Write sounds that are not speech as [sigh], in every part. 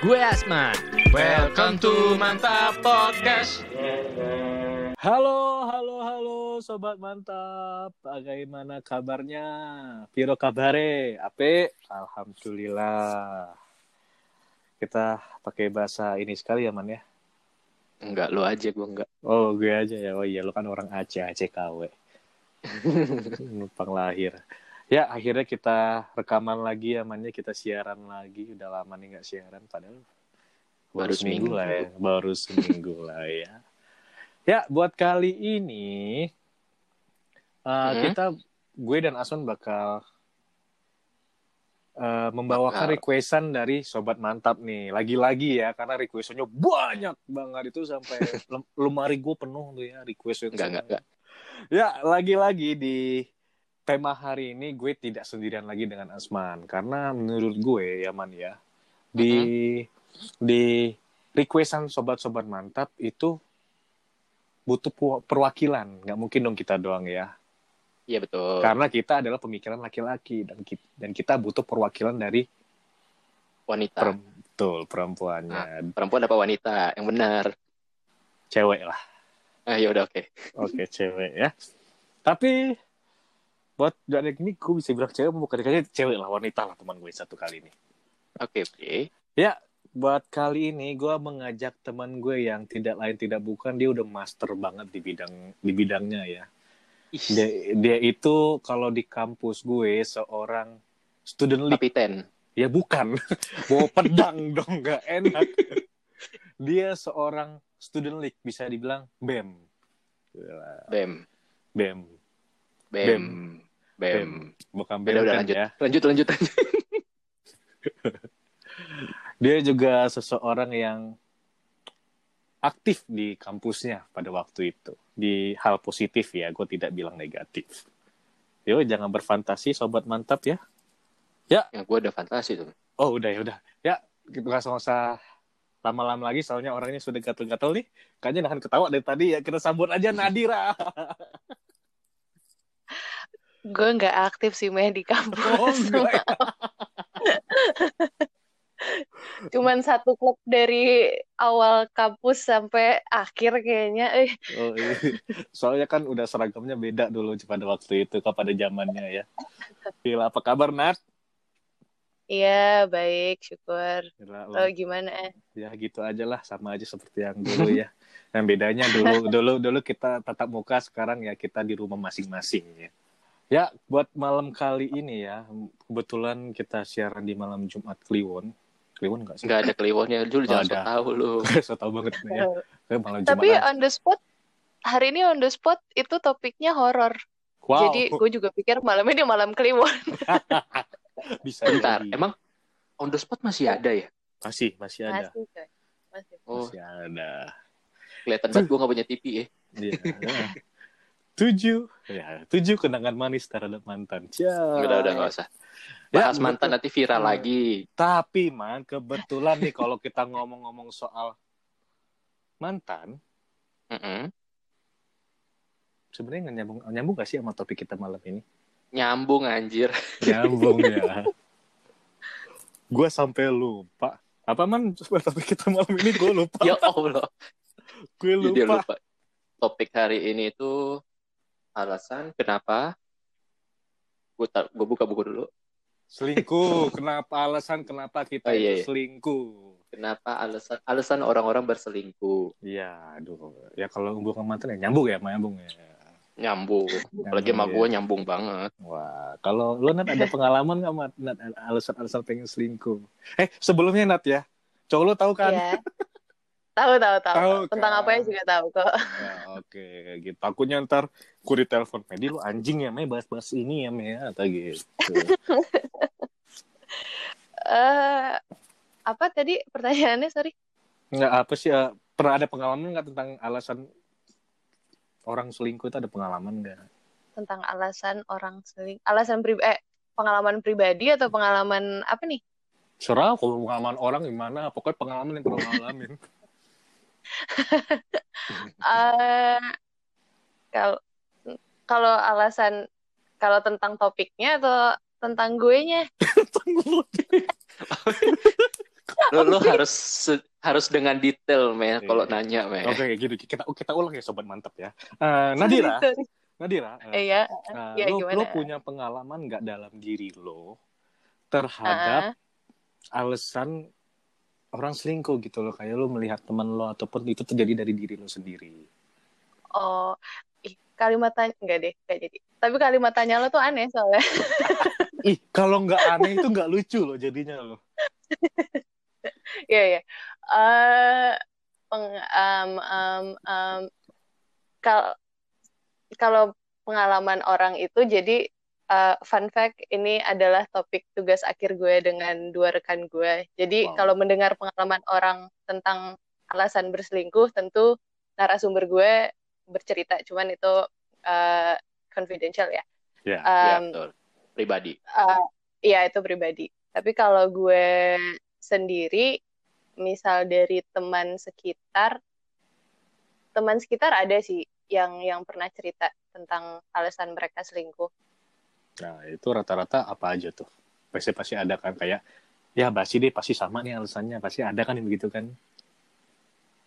Gue Asman. Welcome to Mantap Podcast. Halo, halo, halo, sobat mantap. Bagaimana kabarnya? Piro kabare? Ape? Alhamdulillah. Kita pakai bahasa ini sekali ya, Man ya? Enggak, lu aja gue enggak. Oh, gue aja ya. Oh iya, lu kan orang Aceh, Aceh KW. [laughs] Numpang lahir. Ya, akhirnya kita rekaman lagi ya, Man ya. Kita siaran lagi. Udah lama nih nggak siaran, padahal baru, Baru seminggu seminggu. lah ya. Baru seminggu lah ya. Ya, buat kali ini uh, Hmm. kita gue dan Asun bakal uh, membawakan Bakal. requestan dari sobat mantap nih. Lagi-lagi ya, karena requestannya banyak banget itu sampai [laughs] lem- lemari gue penuh tuh ya request itu. Enggak, enggak, enggak. Ya, lagi-lagi di tema hari ini gue tidak sendirian lagi dengan Asman karena menurut gue ya Man ya di di requestan sobat-sobat mantap itu butuh perwakilan nggak mungkin dong kita doang ya Iya betul. karena kita adalah pemikiran laki-laki dan kita, dan kita butuh perwakilan dari Wanita. perem- betul perempuannya Perempuan apa wanita? Yang benar. cewek lah Ah, ya udah oke. oke cewek ya tapi buat dari ini gue bisa bilang cewek bukan kayaknya cewek lah wanita lah teman gue satu kali ini Oke, oke. buat kali ini gue mengajak teman gue yang tidak lain tidak bukan dia udah master banget di bidang di bidangnya ya dia, dia itu kalau di kampus gue seorang student league kapiten. ya bukan [laughs] bawa pedang dong nggak enak [laughs] dia seorang student league bisa dibilang bem Gila, Bem. bem Bem. Bem. Bukan Udah, bem udah lanjut. ya. Lanjut, lanjut, lanjut. [laughs] dia juga seseorang yang aktif di kampusnya pada waktu itu. Di hal positif ya. Gue tidak bilang negatif. Yo jangan berfantasi sobat mantap ya. Yang gue udah fantasi tuh. oh udah ya udah. Ya kita nggak usah lama-lama lagi soalnya orangnya sudah gatel-gatel nih. Kayaknya nahan ketawa dari tadi ya. Kita sambut aja Nadira [laughs] Gue nggak aktif sih meh di kampus. oh enggak [laughs] Cuman satu klub dari awal kampus sampai akhir kayaknya. Eh, Oh, iya. soalnya kan udah seragamnya beda dulu pada waktu itu pada zamannya ya Gila, apa kabar Nat? iya baik, syukur. Gila, Lo gimana? ya gitu aja lah sama aja seperti yang dulu ya yang bedanya dulu dulu dulu kita tatap muka sekarang ya kita di rumah masing-masing ya ya buat malam kali ini ya kebetulan kita siaran di malam Jumat Kliwon Kliwon nggak sih Enggak ada kliwonnya. Lu jangan so ada. tahu lu. [laughs] saya tahu banget nih ya Kayak malam Jumat Tapi aja. on the spot, hari ini on the spot itu topiknya horor. wow Jadi gue juga pikir malam ini malam Kliwon. [laughs] bisa Bentar, jadi. emang on the spot masih ada ya? masih masih ada Masih, coy. Masih. Oh, masih ada kelihatan banget gue gak punya TV ya. Iya. Tujuh ya tujuh kenangan manis terhadap mantan Cia. Udah, udah, gak usah. Ya, Bahas mantan nanti viral Hmm. lagi. Tapi man, kebetulan nih kalau kita ngomong-ngomong soal mantan, Mm-mm. sebenarnya nggak nyambung nyambung gak sih sama topik kita malam ini? Nyambung anjir. Nyambung ya. [laughs] Gue sampai lupa. Apa man topik kita malam ini gue lupa. Ya Allah. gue Jadi lupa. lupa. Topik hari ini itu alasan kenapa gue gue buka buku dulu. Selingkuh. [laughs] Kenapa alasan kenapa kita Oh, iya, iya. selingkuh? Kenapa alasan alasan orang-orang berselingkuh? Iya, aduh. Ya kalau hubungan mantan ya nyambung ya, nyambung ya. Nyambung. Apalagi sama Nyambung, gue ya. nyambung banget. Wah, kalau lu Nat ada pengalaman nggak Mat? Nat alasan-alasan pengen selingkuh? Eh, sebelumnya Nat ya, cowok lu tahu kan? Iya. [laughs] Tahu, tahu, tahu. Tahu, Tentang kan? apa ya juga tahu kok. Ya, oke, gitu. Takutnya ntar ku di telepon, Medi lu anjing ya, Mei bahas-bahas ini ya, Mei atau gitu. [laughs] Eh, apa tadi pertanyaannya? Sorry. Nggak apa sih? ya, pernah ada pengalaman nggak tentang alasan orang selingkuh itu ada pengalaman nggak? Tentang alasan orang seling, alasan pri eh pengalaman pribadi atau pengalaman apa nih? Serah kalau pengalaman orang gimana, pokoknya pengalaman yang pernah ngalamin. [laughs] [laughs] Eh, kalau kalau alasan kalau tentang topiknya atau tentang gue nya lu, lu harus se- harus dengan detail meh kalau Iya. nanya meh Oke, gitu. Kita kita ulang ya sobat mantap ya. Eh, Nadira. [laughs] Nadira, eh, Eh, ya eh, ya, lo, gimana? lo punya pengalaman nggak dalam diri lo terhadap Ah, alasan orang selingkuh gitu loh kayak lo melihat teman lo ataupun itu terjadi dari diri lo sendiri. oh ih, kalimat tanya enggak deh enggak jadi tapi kalimat tanya lo tuh aneh soalnya [laughs] Ih, kalau nggak aneh itu nggak lucu loh jadinya lo. [laughs] Iya, iya. Eh, peng- em, em, em, kal- kalau pengalaman orang itu jadi eh, fun fact ini adalah topik tugas akhir gue dengan dua rekan gue. Jadi Wow. kalau mendengar pengalaman orang tentang alasan berselingkuh, tentu narasumber gue bercerita, cuman itu eh, confidential ya. Ya. ya Em, betul pribadi Eh, Iya itu pribadi. Tapi kalau gue sendiri, misal dari teman sekitar, teman sekitar ada sih yang yang pernah cerita tentang alasan mereka selingkuh. Nah, itu rata-rata apa aja tuh? Pasti pasti ada kan kayak ya pasti deh pasti sama nih alasannya pasti ada kan yang begitu kan?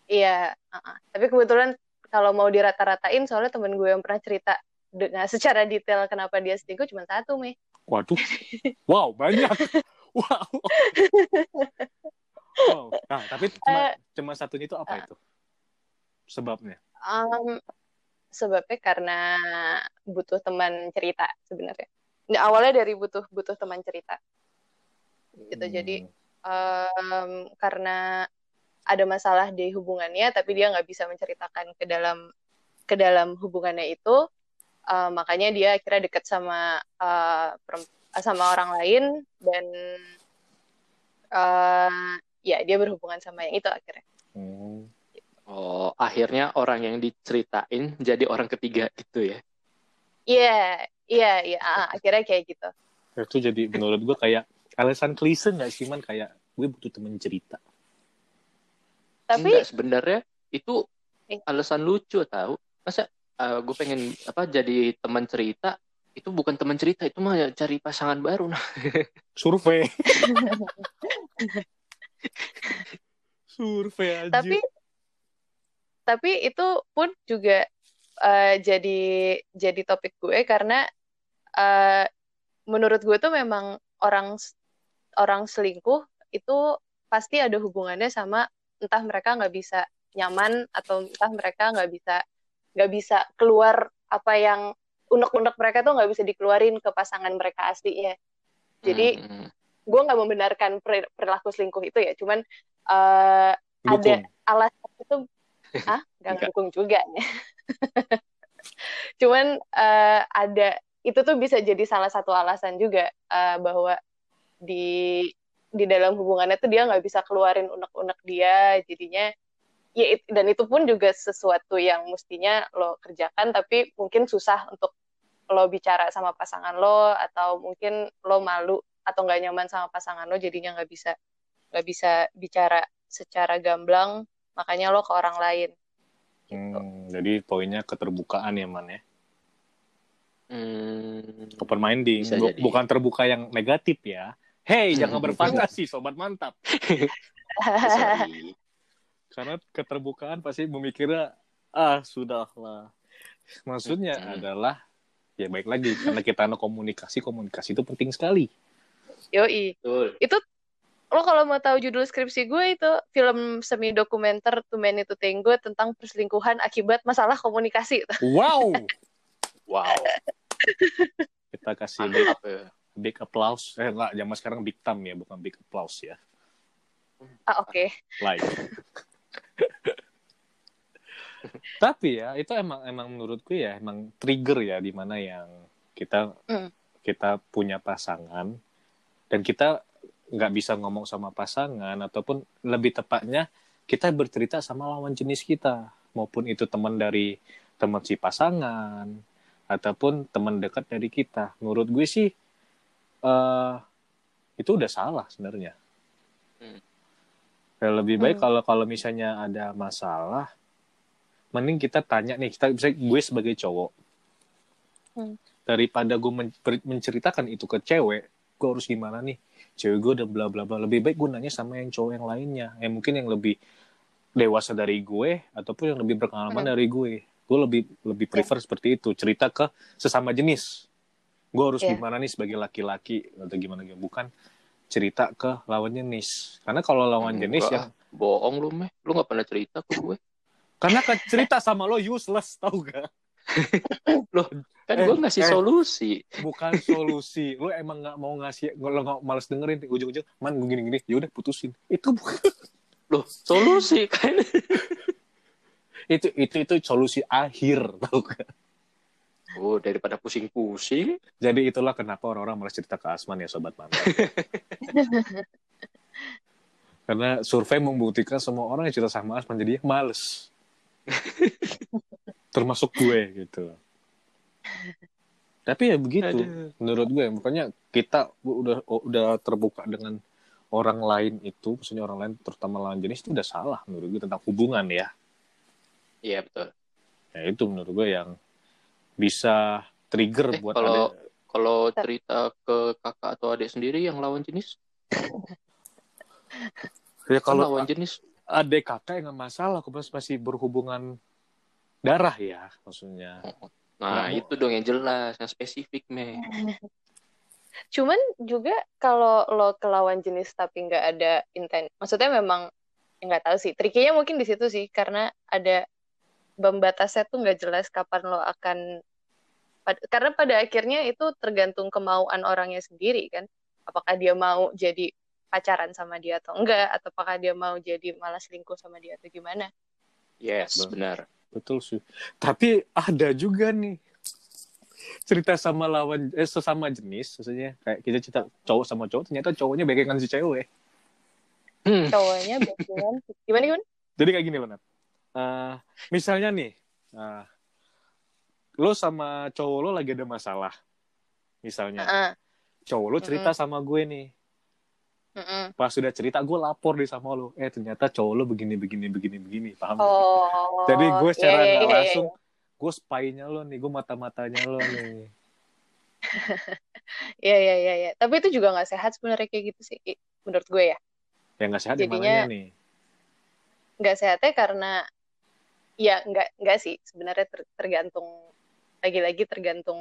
Iya, uh-uh. tapi kebetulan kalau mau dirata-ratain, soalnya temen gue yang pernah cerita dengan secara detail kenapa dia selingkuh cuma satu, Mei. Waduh, [laughs] wow banyak, [laughs] wow. wow. Nah, tapi cuma Eh. cuma satunya itu apa itu? Sebabnya? Um, sebabnya karena butuh teman cerita sebenarnya. Awalnya dari butuh butuh teman cerita. Gitu. Jadi em, karena ada masalah di hubungannya, tapi dia nggak bisa menceritakan ke dalam ke dalam hubungannya itu, eh, makanya dia akhirnya dekat sama eh, perem- sama orang lain dan eh, ya dia berhubungan sama yang itu akhirnya. hmm. oh akhirnya orang yang diceritain jadi orang ketiga gitu ya Iya, iya, iya, ah, akhirnya kayak gitu. Itu jadi menurut gue kayak alasan klise nggak sih man kayak gue butuh temen cerita. Tapi Enggak, sebenarnya itu Eh. alasan lucu tahu masa gue pengen apa jadi teman cerita itu bukan teman cerita itu mah cari pasangan baru nah [laughs] Survei. [laughs] Survei aja. tapi tapi itu pun juga eh, jadi jadi topik gue karena eh, menurut gue tuh memang orang orang selingkuh itu pasti ada hubungannya sama entah mereka nggak bisa nyaman atau entah mereka nggak bisa nggak bisa keluar apa yang unek-unek mereka tuh nggak bisa dikeluarin ke pasangan mereka aslinya. Jadi Hmm, gue nggak membenarkan per- perilaku selingkuh itu ya. Cuman eh, ada alasan itu ah nggak Enggak. ngedukung juga [laughs] cuman eh, ada itu tuh bisa jadi salah satu alasan juga eh, bahwa di di dalam hubungannya tuh dia nggak bisa keluarin unek-unek dia jadinya ya it- dan itu pun juga sesuatu yang mestinya lo kerjakan tapi mungkin susah untuk lo bicara sama pasangan lo atau mungkin lo malu atau nggak nyaman sama pasangan lo jadinya nggak bisa nggak bisa bicara secara gamblang makanya lo ke orang lain gitu. Hmm, jadi poinnya keterbukaan ya man ya. hmm, Open minding, jadi. bukan terbuka yang negatif ya. Hey, jangan Hmm. berfantasi, sobat mantap. [laughs] Karena keterbukaan pasti memikirnya, ah sudahlah. Maksudnya Hmm. adalah, ya baik lagi, karena kita no komunikasi, komunikasi itu penting sekali. Yoi. betul Itu lo kalau mau tahu judul skripsi gue itu film semi dokumenter Too Many to Tango tentang perselingkuhan akibat masalah komunikasi. [laughs] Wow, wow kita kasih big, ya big applause. Eh enggak, zaman sekarang big thumb ya, bukan big applause ya. Ah oke. Like. [laughs] Tapi ya itu emang emang menurutku ya emang trigger ya di mana yang kita Hmm. kita punya pasangan dan kita nggak bisa ngomong sama pasangan ataupun lebih tepatnya kita bercerita sama lawan jenis kita maupun itu teman dari teman si pasangan ataupun teman dekat dari kita menurut gue sih eh itu udah salah sebenarnya Hmm. Ya, lebih baik Hmm. kalau kalau misalnya ada masalah mending kita tanya nih kita bisa gue sebagai cowok Hmm. daripada gue men- menceritakan itu ke cewek gue harus gimana nih cewek gue udah bla bla bla. Lebih baik gue nanya sama yang cowok yang lainnya. Yang mungkin yang lebih dewasa dari gue ataupun yang lebih berpengalaman Hmm. dari gue. Gue lebih lebih prefer seperti itu. Cerita ke sesama jenis. Gue harus Iya. gimana nih sebagai laki-laki atau gimana gitu bukan cerita ke lawan jenis. Karena kalau lawan jenis Enggak, ya bohong lu meh. Lu nggak pernah cerita ke gue. Karena kan cerita sama lo useless tau gak [laughs] kan Eh, gue ngasih eh. solusi. bukan [laughs] solusi. Lo emang nggak mau ngasih lo nggak males dengerin ujung-ujung man gue gini-gini. Ya udah putusin. Itu bukan. [laughs] Loh solusi kan? Itu itu itu solusi akhir tau gak oh daripada pusing-pusing. Jadi itulah kenapa orang-orang malas cerita ke Asman ya sobat mantan karena survei membuktikan semua orang yang cerita sama Asman jadi males termasuk gue gitu. Tapi ya begitu Aduh. menurut gue. Makanya kita udah udah terbuka dengan orang lain itu maksudnya orang lain terutama lawan jenis itu udah salah menurut gue tentang hubungan ya. Iya betul. Ya itu menurut gue yang bisa trigger Eh, buat kalau- ada kalau cerita ke kakak atau adik sendiri yang lawan jenis? Ya kalau lawan jenis. adik kakak yang masalah kalau masih berhubungan darah ya maksudnya nah itu dong yang jelas yang spesifik meh Cuman juga kalau lo ke lawan jenis tapi nggak ada intent, maksudnya memang ya nggak tahu sih. Trikinya mungkin di situ sih karena ada pembatasnya tuh nggak jelas kapan lo akan pad- karena pada akhirnya itu tergantung kemauan orangnya sendiri kan. Apakah dia mau jadi pacaran sama dia atau enggak, atau apakah dia mau jadi malah selingkuh sama dia atau gimana. Yes Betul. benar betul sih tapi ada juga nih cerita sama lawan eh sesama jenis maksudnya kayak kita cerita cowok sama cowok ternyata cowoknya bagian si cewek hmm. Cowoknya bakalan gimana gimana? jadi kayak gini loh Nat Eh, misalnya nih eh, lo sama cowok lo lagi ada masalah misalnya Heeh. cowok lo cerita sama gue nih heeh. pas sudah cerita gue lapor di sama lo eh ternyata cowok lo begini begini begini begini paham? Oh. Jadi gue secara iya, iya, nggak iya, iya. langsung gue spy-nya lo nih, gue mata-matanya lo nih. [laughs] Iya iya iya iya. Tapi itu juga nggak sehat sebenarnya kayak gitu sih menurut gue ya. Yang nggak sehat Jadinya- nih? Nggak sehatnya karena ya nggak nggak sih sebenarnya ter- tergantung lagi-lagi tergantung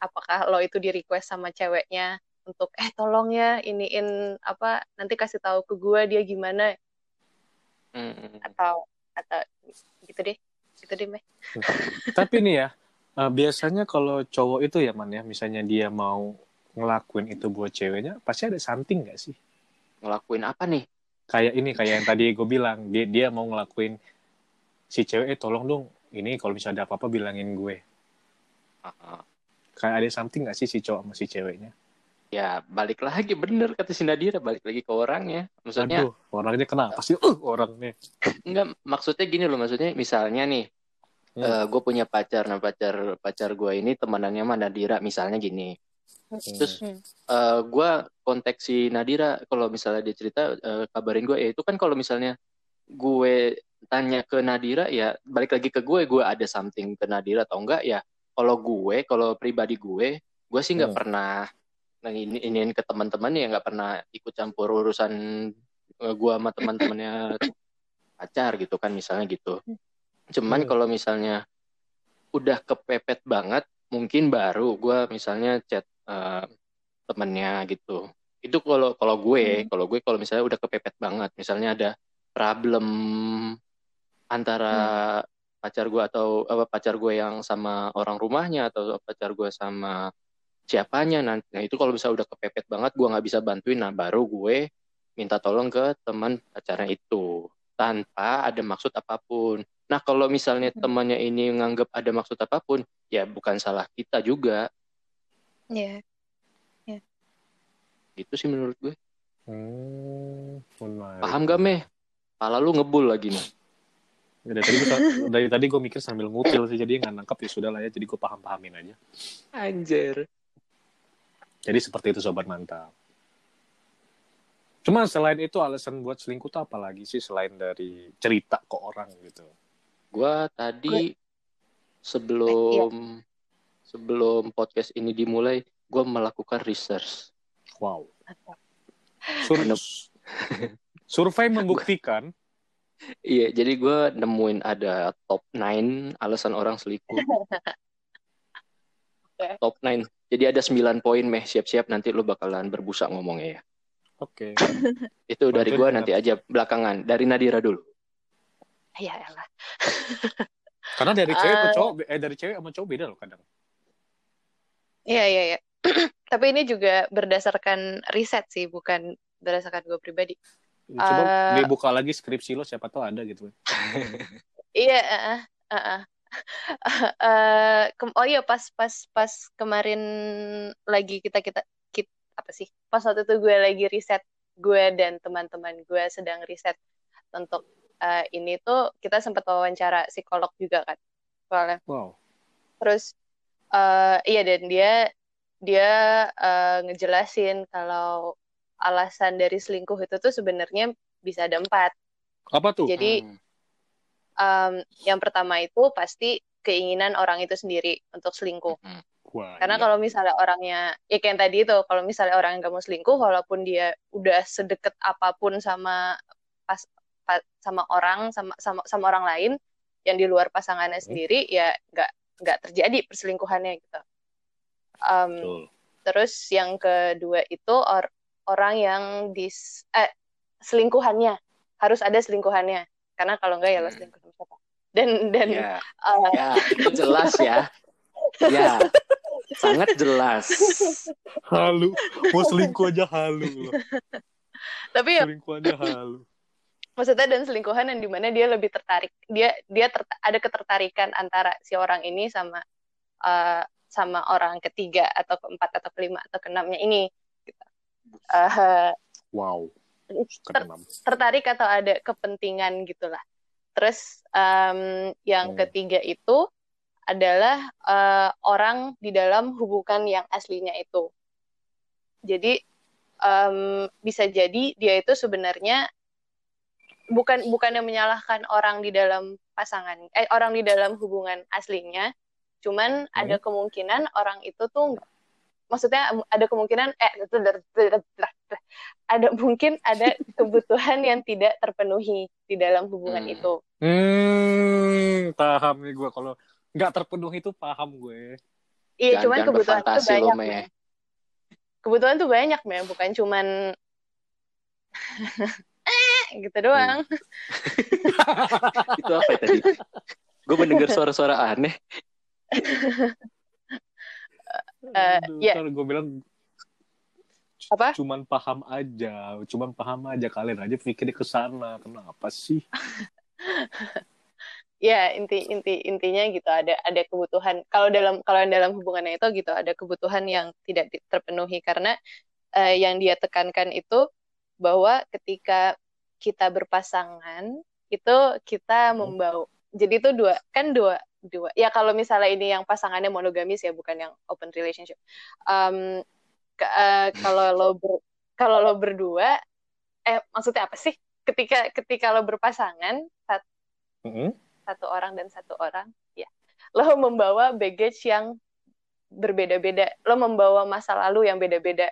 apakah lo itu di request sama ceweknya untuk eh tolong ya iniin apa nanti kasih tahu ke gue dia gimana Hmm. atau atau gitu deh gitu deh meh Tapi nih ya, eh, biasanya kalau cowok itu ya man ya, misalnya dia mau ngelakuin itu buat ceweknya, pasti ada something nggak sih? ngelakuin apa nih Kayak ini, kayak yang tadi gue bilang, dia dia mau ngelakuin si cewek, eh tolong dong, ini kalau misalnya ada apa-apa bilangin gue. Ah, Kayak ada something nggak sih si cowok sama si ceweknya? Ya balik lagi. Bener kata si Nadira. Balik lagi ke orangnya. Maksudnya Aduh, orangnya kenapa sih? Uh, orangnya. enggak maksudnya gini loh. Maksudnya misalnya nih Hmm. gue punya pacar. Nah pacar pacar gue ini temanannya sama Nadira. Misalnya gini. Terus Hmm. eh gue kontak si Nadira. Kalau misalnya dia cerita eh, kabarin gue ya itu kan kalau misalnya gue tanya ke Nadira ya balik lagi ke gue. Gue ada something ke Nadira atau enggak ya. Kalau gue kalau pribadi gue gue sih nggak Hmm. pernah nah, ini iniin ke teman-teman ya nggak pernah ikut campur urusan eh, gue sama teman-temannya [laughs] pacar gitu kan misalnya gitu cuman Hmm. kalau misalnya udah kepepet banget mungkin baru gue misalnya chat eh, temennya gitu itu kalau kalau gue Hmm. kalau gue kalau misalnya udah kepepet banget misalnya ada problem antara pacar gue atau apa pacar gue yang sama orang rumahnya atau pacar gue sama siapanya nanti nah itu kalau misalnya udah kepepet banget gue nggak bisa bantuin. Nah baru gue minta tolong ke teman pacarnya itu tanpa ada maksud apa pun. Nah kalau misalnya Hmm. temannya ini nganggap ada maksud apa pun ya bukan salah kita juga. Iya. gitu sih menurut gue. Hmm, paham gak meh? Pala lu ngebul lagi nih Ya, dari tadi gue dari tadi gue mikir sambil ngupil sih jadi nggak nangkap ya sudah lah ya jadi gue paham pahamin aja. Anjir jadi seperti itu sobat mantap. Cuma selain itu alasan buat selingkuh tuh apa lagi sih selain dari cerita ke orang gitu? Gue tadi sebelum sebelum podcast ini dimulai gue melakukan research. Wow. Sur [laughs] Survei membuktikan. Iya, jadi gue nemuin ada top 9 alasan orang selingkuh. [laughs] Oke. Top 9. Jadi ada 9 poin, meh. Siap-siap nanti lu bakalan berbusa ngomongnya ya. Oke. [laughs] Itu dari siap. nanti aja belakangan. Dari Nadira dulu. Ya elah. [laughs] Karena dari cewek ke Ah. cowok, eh dari cewek sama cowok beda loh kadang. Iya, iya, iya. [clears throat] Tapi ini juga berdasarkan riset sih, bukan berdasarkan gue pribadi. Coba Eh. dibuka lagi skripsi lo siapa tahu ada gitu. [laughs] Iya, uh, uh, uh. Eh, kem- oh iya pas pas pas kemarin lagi kita kita kit apa sih? Pas waktu itu gue lagi riset gue dan teman-teman gue sedang riset untuk eh, ini tuh kita sempat wawancara psikolog juga kan. Soalnya Wow. terus eh, iya dan dia dia eh, ngejelasin kalau alasan dari selingkuh itu tuh sebenarnya bisa ada empat. Apa tuh? Jadi Hmm. Um, yang pertama itu pasti keinginan orang itu sendiri untuk selingkuh. Hmm. Wah, Karena iya. kalau misalnya orangnya, ya kayak yang tadi itu, kalau misalnya orang yang gak mau selingkuh, walaupun dia udah sedekat apa pun sama pas pa- sama orang, sama sama sama orang lain yang di luar pasangannya Hmm. sendiri, ya nggak nggak terjadi perselingkuhannya gitu. Um, Betul. Terus yang kedua itu or- orang yang dis eh selingkuhannya harus ada selingkuhannya. Karena kalau enggak ya lo Hmm. selingkuh sama siapa. Dan dan Ya, eh, ya, itu jelas ya. Ya, sangat jelas. Halu. Mau selingkuh aja halu loh. tapi ya Selingkuh aja halu. maksudnya dan selingkuhan yang di mana dia lebih tertarik dia dia ter- ada ketertarikan antara si orang ini sama eh, sama orang ketiga atau keempat atau kelima atau keenamnya ini gitu. Eh, Wow. Ter- tertarik atau ada kepentingan gitulah. Terus em, yang Hmm. ketiga itu adalah eh, orang di dalam hubungan yang aslinya itu. Jadi em, bisa jadi dia itu sebenarnya bukan bukan yang menyalahkan orang di dalam pasangan, eh orang di dalam hubungan aslinya, cuman ada kemungkinan orang itu tuh maksudnya ada kemungkinan eh ada mungkin ada [laughs] kebutuhan yang tidak terpenuhi di dalam hubungan Hmm. itu. Hmm, paham nih gue kalau nggak terpenuhi itu paham gue. Iya, Jangan- cuman jangan kebutuhan itu lo, banyak. Meh. Kebutuhan tuh banyak, Meh. bukan cuman eh [laughs] gitu doang. [laughs] Itu apa ya tadi? Gue mendengar suara-suara aneh. Eh, Aduh, ya. Kan gue bilang Apa? cuman paham aja, cuman paham aja kalian aja pikirnya ke sana. Kenapa sih? [laughs] Ya, inti inti intinya gitu ada ada kebutuhan. Kalau dalam kalau yang dalam hubungannya itu gitu ada kebutuhan yang tidak terpenuhi karena eh, yang dia tekankan itu bahwa ketika kita berpasangan itu kita Hmm. membawa jadi itu dua kan dua dua ya kalau misalnya ini yang pasangannya monogamis ya bukan yang open relationship. Em, ke- eh, kalau lo ber- kalau lo berdua eh maksudnya apa sih? Ketika ketika lo berpasangan sat- Mm-mm. satu orang dan satu orang ya. Lo membawa baggage yang berbeda-beda. Lo membawa masa lalu yang beda-beda.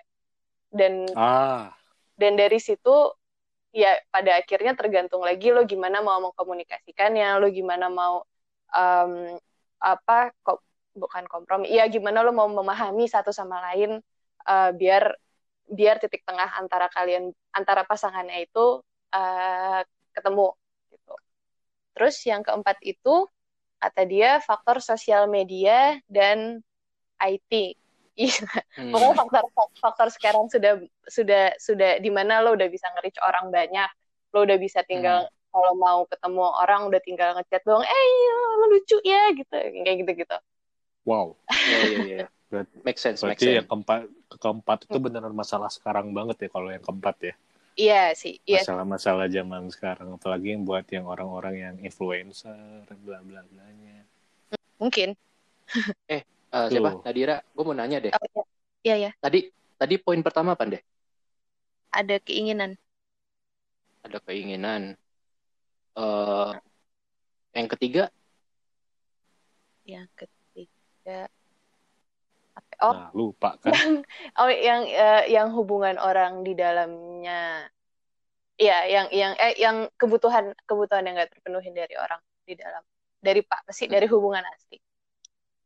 Dan Ah, dan dari situ ya pada akhirnya tergantung lagi lo gimana mau mengkomunikasikannya lo gimana mau em, apa kok bukan kompromi ya gimana lo mau memahami satu sama lain eh, biar biar titik tengah antara kalian antara pasangannya itu eh, ketemu gitu. Terus yang keempat itu kata dia faktor sosial media dan IT [laughs] Iya, Hmm. pokoknya faktor faktor sekarang sudah sudah sudah di mana lo udah bisa nge-reach orang banyak lo udah bisa tinggal kalau mau ketemu orang udah tinggal ngechat doang eh iya, lucu ya gitu kayak gitu gitu wow. Iya, iya, iya. Berat- Make sense, make sense. yang keempat, keempat itu beneran masalah sekarang banget ya kalau yang keempat ya. iya sih iya Masalah-masalah zaman sekarang apalagi yang buat yang orang-orang yang influencer bla bla blanya. mungkin [laughs] Eh, siapa? Tuh. Nadira, gue mau nanya deh. oh, iya iya Tadi tadi poin pertama apa deh? ada keinginan Ada keinginan. Eh, yang ketiga, yang ketiga apa Oh. Nah, lupa kan? Yang oh yang eh, yang hubungan orang di dalamnya. Iya, yang yang eh yang kebutuhan kebutuhan yang nggak terpenuhi dari orang di dalam dari pak sih dari hubungan asli.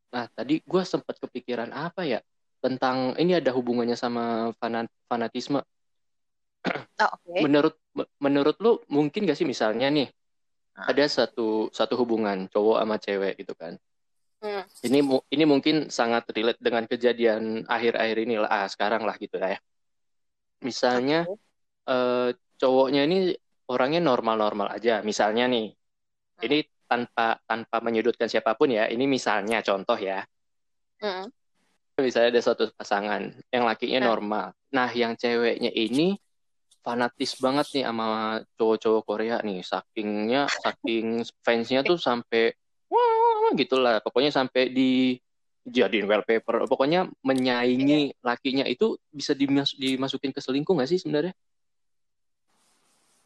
Nah, tadi gue sempat kepikiran apa ya tentang ini ada hubungannya sama fanat, fanatisme. Oh, oke. Menurut menurut lu mungkin gak sih misalnya nih. Ada satu satu hubungan cowok sama cewek gitu kan. Hmm. Ini ini mungkin sangat relate dengan kejadian akhir-akhir ini lah ah, sekarang lah gitu lah ya. Misalnya Oke. eh, cowoknya ini orangnya normal-normal aja. Misalnya nih, Hmm. ini tanpa tanpa menyudutkan siapa pun ya. Ini misalnya contoh ya. Mm. Misalnya ada suatu pasangan yang lakinya Hmm. normal. Nah, yang ceweknya ini fanatis banget nih sama cowok-cowok Korea nih. Sakingnya, saking fansnya tuh sampai wah gitulah. Pokoknya sampai di jadiin wallpaper. Pokoknya menyaingi lakinya itu bisa dimas- dimasukin ke selingkuh nggak sih sebenarnya?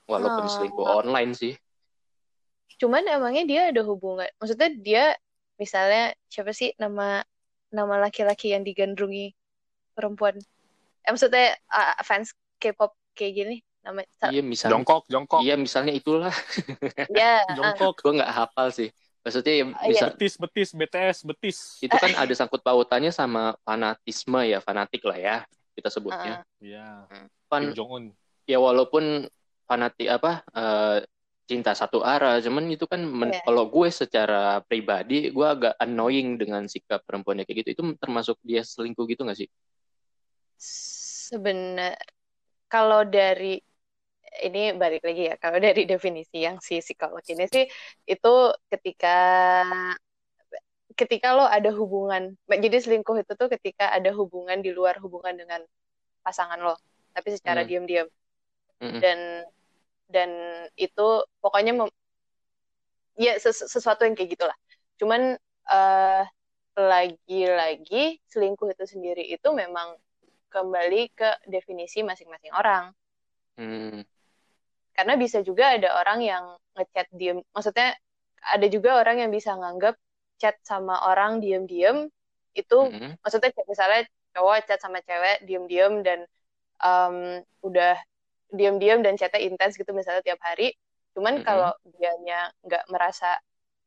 Walaupun Oh. selingkuh online sih. Cuman emangnya dia ada hubungan. Maksudnya dia misalnya siapa sih nama nama laki-laki yang digandrungi perempuan? Eh, maksudnya ah, fans K-pop kayak gini nama Iya misalnya, Jongkok, jongkok, iya misalnya itulah. [laughs] ya [laughs] ah, jongkok. Gue nggak hafal sih. Maksudnya ya Ah, bisa iya. Betis, betis, BTS, betis. itu kan ada sangkut pautannya sama fanatisme ya fanatik lah ya kita ah, sebutnya. Iya. Fan, Kim Jong Un. ya walaupun fanatik apa eh, cinta satu arah, cuman itu kan men- Iya. kalau gue secara pribadi gue agak annoying dengan sikap perempuannya kayak gitu. Itu termasuk dia selingkuh gitu nggak sih? sebenar kalau dari ini balik lagi ya kalau dari definisi yang si psikolog ini sih itu ketika ketika lo ada hubungan jadi selingkuh itu tuh ketika ada hubungan di luar hubungan dengan pasangan lo tapi secara Hmm. diam-diam Mm-mm. dan dan itu pokoknya mem- ya ses- sesuatu yang kayak gitulah cuman eh, lagi-lagi selingkuh itu sendiri itu memang kembali ke definisi masing-masing orang Hmm. karena bisa juga ada orang yang ngechat diem maksudnya ada juga orang yang bisa nganggap chat sama orang diem-diem itu Mm-mm. maksudnya misalnya cowok chat sama cewek diem-diem dan em, udah diem-diem dan chatnya intens gitu misalnya tiap hari cuman Mm-mm. kalau dianya nggak merasa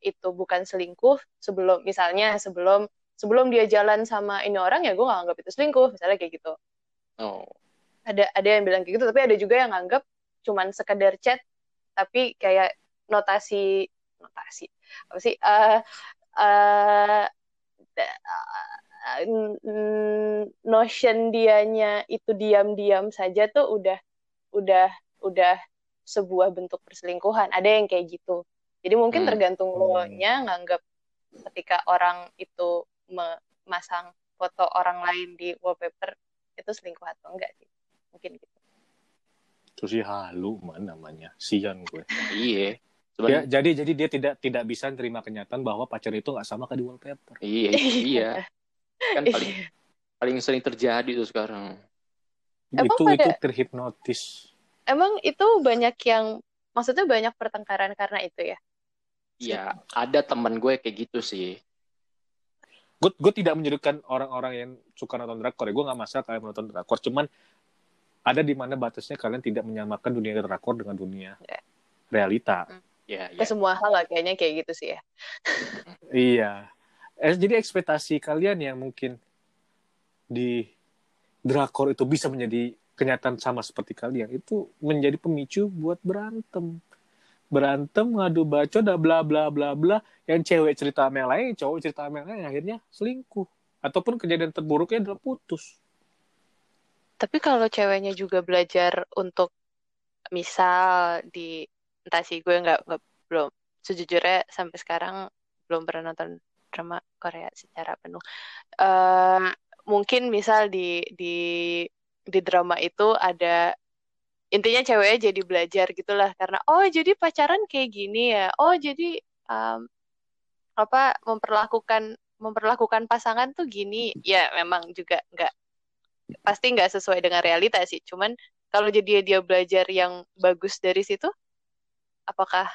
itu bukan selingkuh sebelum misalnya sebelum sebelum dia jalan sama ini orang ya gue nggak anggap itu selingkuh misalnya kayak gitu Oh. ada ada yang bilang kayak gitu tapi ada juga yang nganggap cuman sekedar chat tapi kayak notasi notasi apa sih eh eh, eh, n- notion dianya itu diam-diam saja tuh udah udah udah sebuah bentuk perselingkuhan ada yang kayak gitu jadi mungkin Hmm. tergantung lo nya nganggap ketika orang itu memasang foto orang lain di wallpaper itu selingkuh atau enggak sih mungkin gitu Itu sih halu man namanya. Sian gue. Iya. Ya, Sebenarnya jadi jadi dia tidak tidak bisa terima kenyataan bahwa pacar itu nggak sama kayak di wallpaper. iya, iya. Kan [laughs] paling paling sering terjadi tuh sekarang. Emang itu pada- itu terhipnotis. emang itu banyak yang maksudnya banyak pertengkaran karena itu ya Iya, ada teman gue kayak gitu sih. Gue gue tidak menyudutkan orang-orang yang suka nonton drakor ya. Gue nggak masalah kalian menonton drakor. Cuman ada di mana batasnya kalian tidak menyamakan dunia drakor dengan dunia Ya. realita. Ya, ke ya. semua hal lah kayaknya kayak gitu sih ya [laughs] Iya. Eh, jadi ekspektasi kalian yang mungkin di drakor itu bisa menjadi kenyataan sama seperti kalian itu menjadi pemicu buat berantem. Berantem, ngadu bacot, dan bla bla bla bla. Yang cewek cerita sama yang cowok cerita sama akhirnya selingkuh. Ataupun kejadian terburuknya adalah putus. tapi kalau ceweknya juga belajar untuk misal di entah sih gue nggak belum sejujurnya sampai sekarang belum pernah nonton drama Korea secara penuh Eh mungkin misal di di di drama itu ada intinya ceweknya jadi belajar gitulah karena oh jadi pacaran kayak gini ya oh jadi um, apa memperlakukan memperlakukan pasangan tuh gini ya memang juga nggak pasti nggak sesuai dengan realita sih cuman kalau jadi dia belajar yang bagus dari situ apakah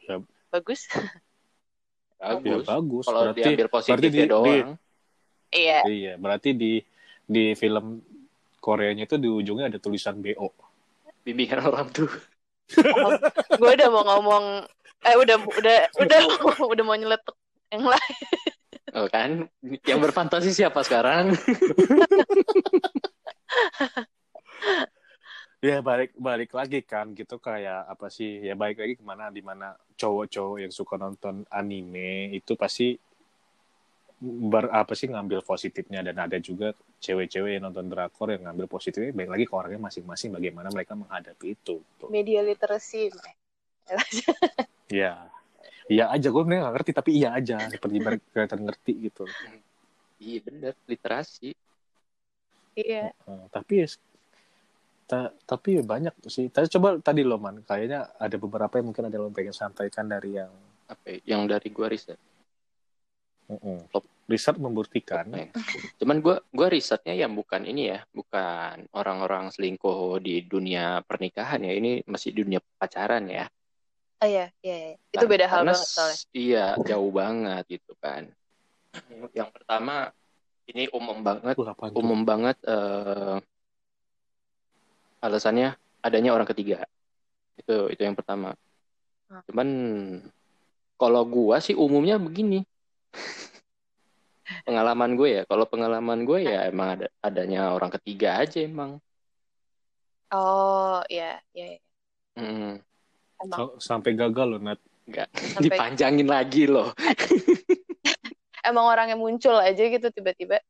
Ya. bagus Ya Bagus. bagus. Kalau berarti diambil berarti positifnya di- doang. Iya. Iya, berarti di di film Koreanya itu di ujungnya ada tulisan BO. Bimbingan orang tuh. gue udah mau ngomong eh udah udah udah udah mau nyeletuk yang lain. Oh kan, yang berfantasi siapa sekarang? Ya balik balik lagi kan gitu kayak apa sih ya balik lagi ke mana di mana cowok-cowok yang suka nonton anime itu pasti ber apa sih ngambil positifnya dan ada juga cewek-cewek yang nonton drakor yang ngambil positifnya baik lagi ke orangnya masing-masing bagaimana mereka menghadapi itu tuh. Media literasi. [laughs] ya iya aja gue nggak ngerti tapi iya aja seperti mereka [laughs] kelihatan ngerti gitu iya bener, literasi. Iya. Uh, tapi ya ta- tapi ya banyak sih tadi coba tadi lo man kayaknya ada beberapa yang mungkin ada lo pengen sampaikan dari yang Apa ya, yang dari gua riset. Mm-mm. riset membuktikan? Cuman gua gua risetnya yang bukan ini ya, bukan orang-orang selingkuh di dunia pernikahan ya. Ini masih dunia pacaran ya. Oh iya, iya, iya. Itu beda hal banget soalnya. Iya, jauh banget gitu kan. Yang pertama ini umum banget, umum banget eh, alasannya adanya orang ketiga. Itu itu yang pertama. Hmm. Cuman kalau gua sih umumnya begini. Pengalaman gue ya, kalau pengalaman gue ya emang ada adanya orang ketiga aja emang. Oh, iya, iya. iya. Hmm, Emang Sa- sampai gagal loh Nat sampai dipanjangin lagi loh. [laughs] emang orangnya muncul aja gitu tiba-tiba.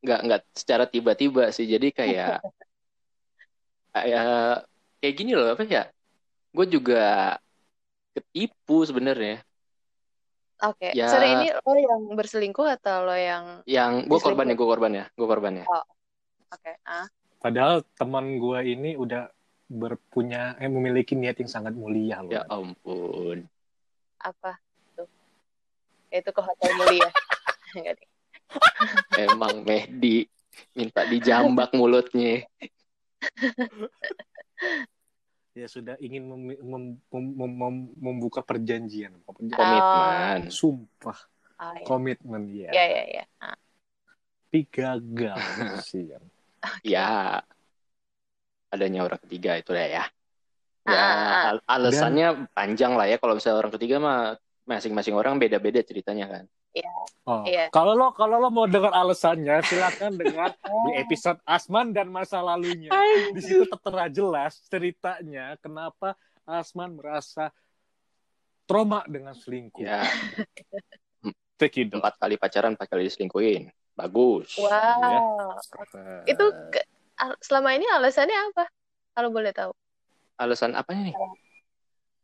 nggak nggak secara tiba-tiba sih jadi kayak [laughs] kayak kayak gini loh apa ya gue juga ketipu sebenarnya Oke. Ya. Sorry, ini lo yang berselingkuh atau lo yang yang gue korbannya gue korbannya gue korbannya oke. Ah. padahal teman gue ini udah berpunya eh memiliki niat yang sangat mulia loh ya ampun apa tuh itu ke hotel mulia [laughs] Enggak deh. emang Mehdi minta dijambak mulutnya [laughs] ya sudah ingin mem- mem- mem- mem- mem- membuka perjanjian Perjanjian. komitmen sumpah. Ah, ya. komitmen ya, ya ya ya Ah. tapi gagal [laughs] sih kan. Ya. Adanya orang ketiga itu lah ya. Ya Ah. al- alasannya panjang lah ya. Kalau misalnya orang ketiga mah masing-masing orang beda-beda ceritanya kan oh Iya. kalau lo kalau lo mau dengar alasannya silakan dengar [laughs] di episode Asman dan masa lalunya. Di situ tertera jelas ceritanya kenapa Asman merasa trauma dengan selingkuh. Ya. Empat kali pacaran empat kali diselingkuhin. Bagus. Wow. Eh, itu ke- al- selama ini alasannya apa? Kalau boleh tahu. Alasan apanya nih?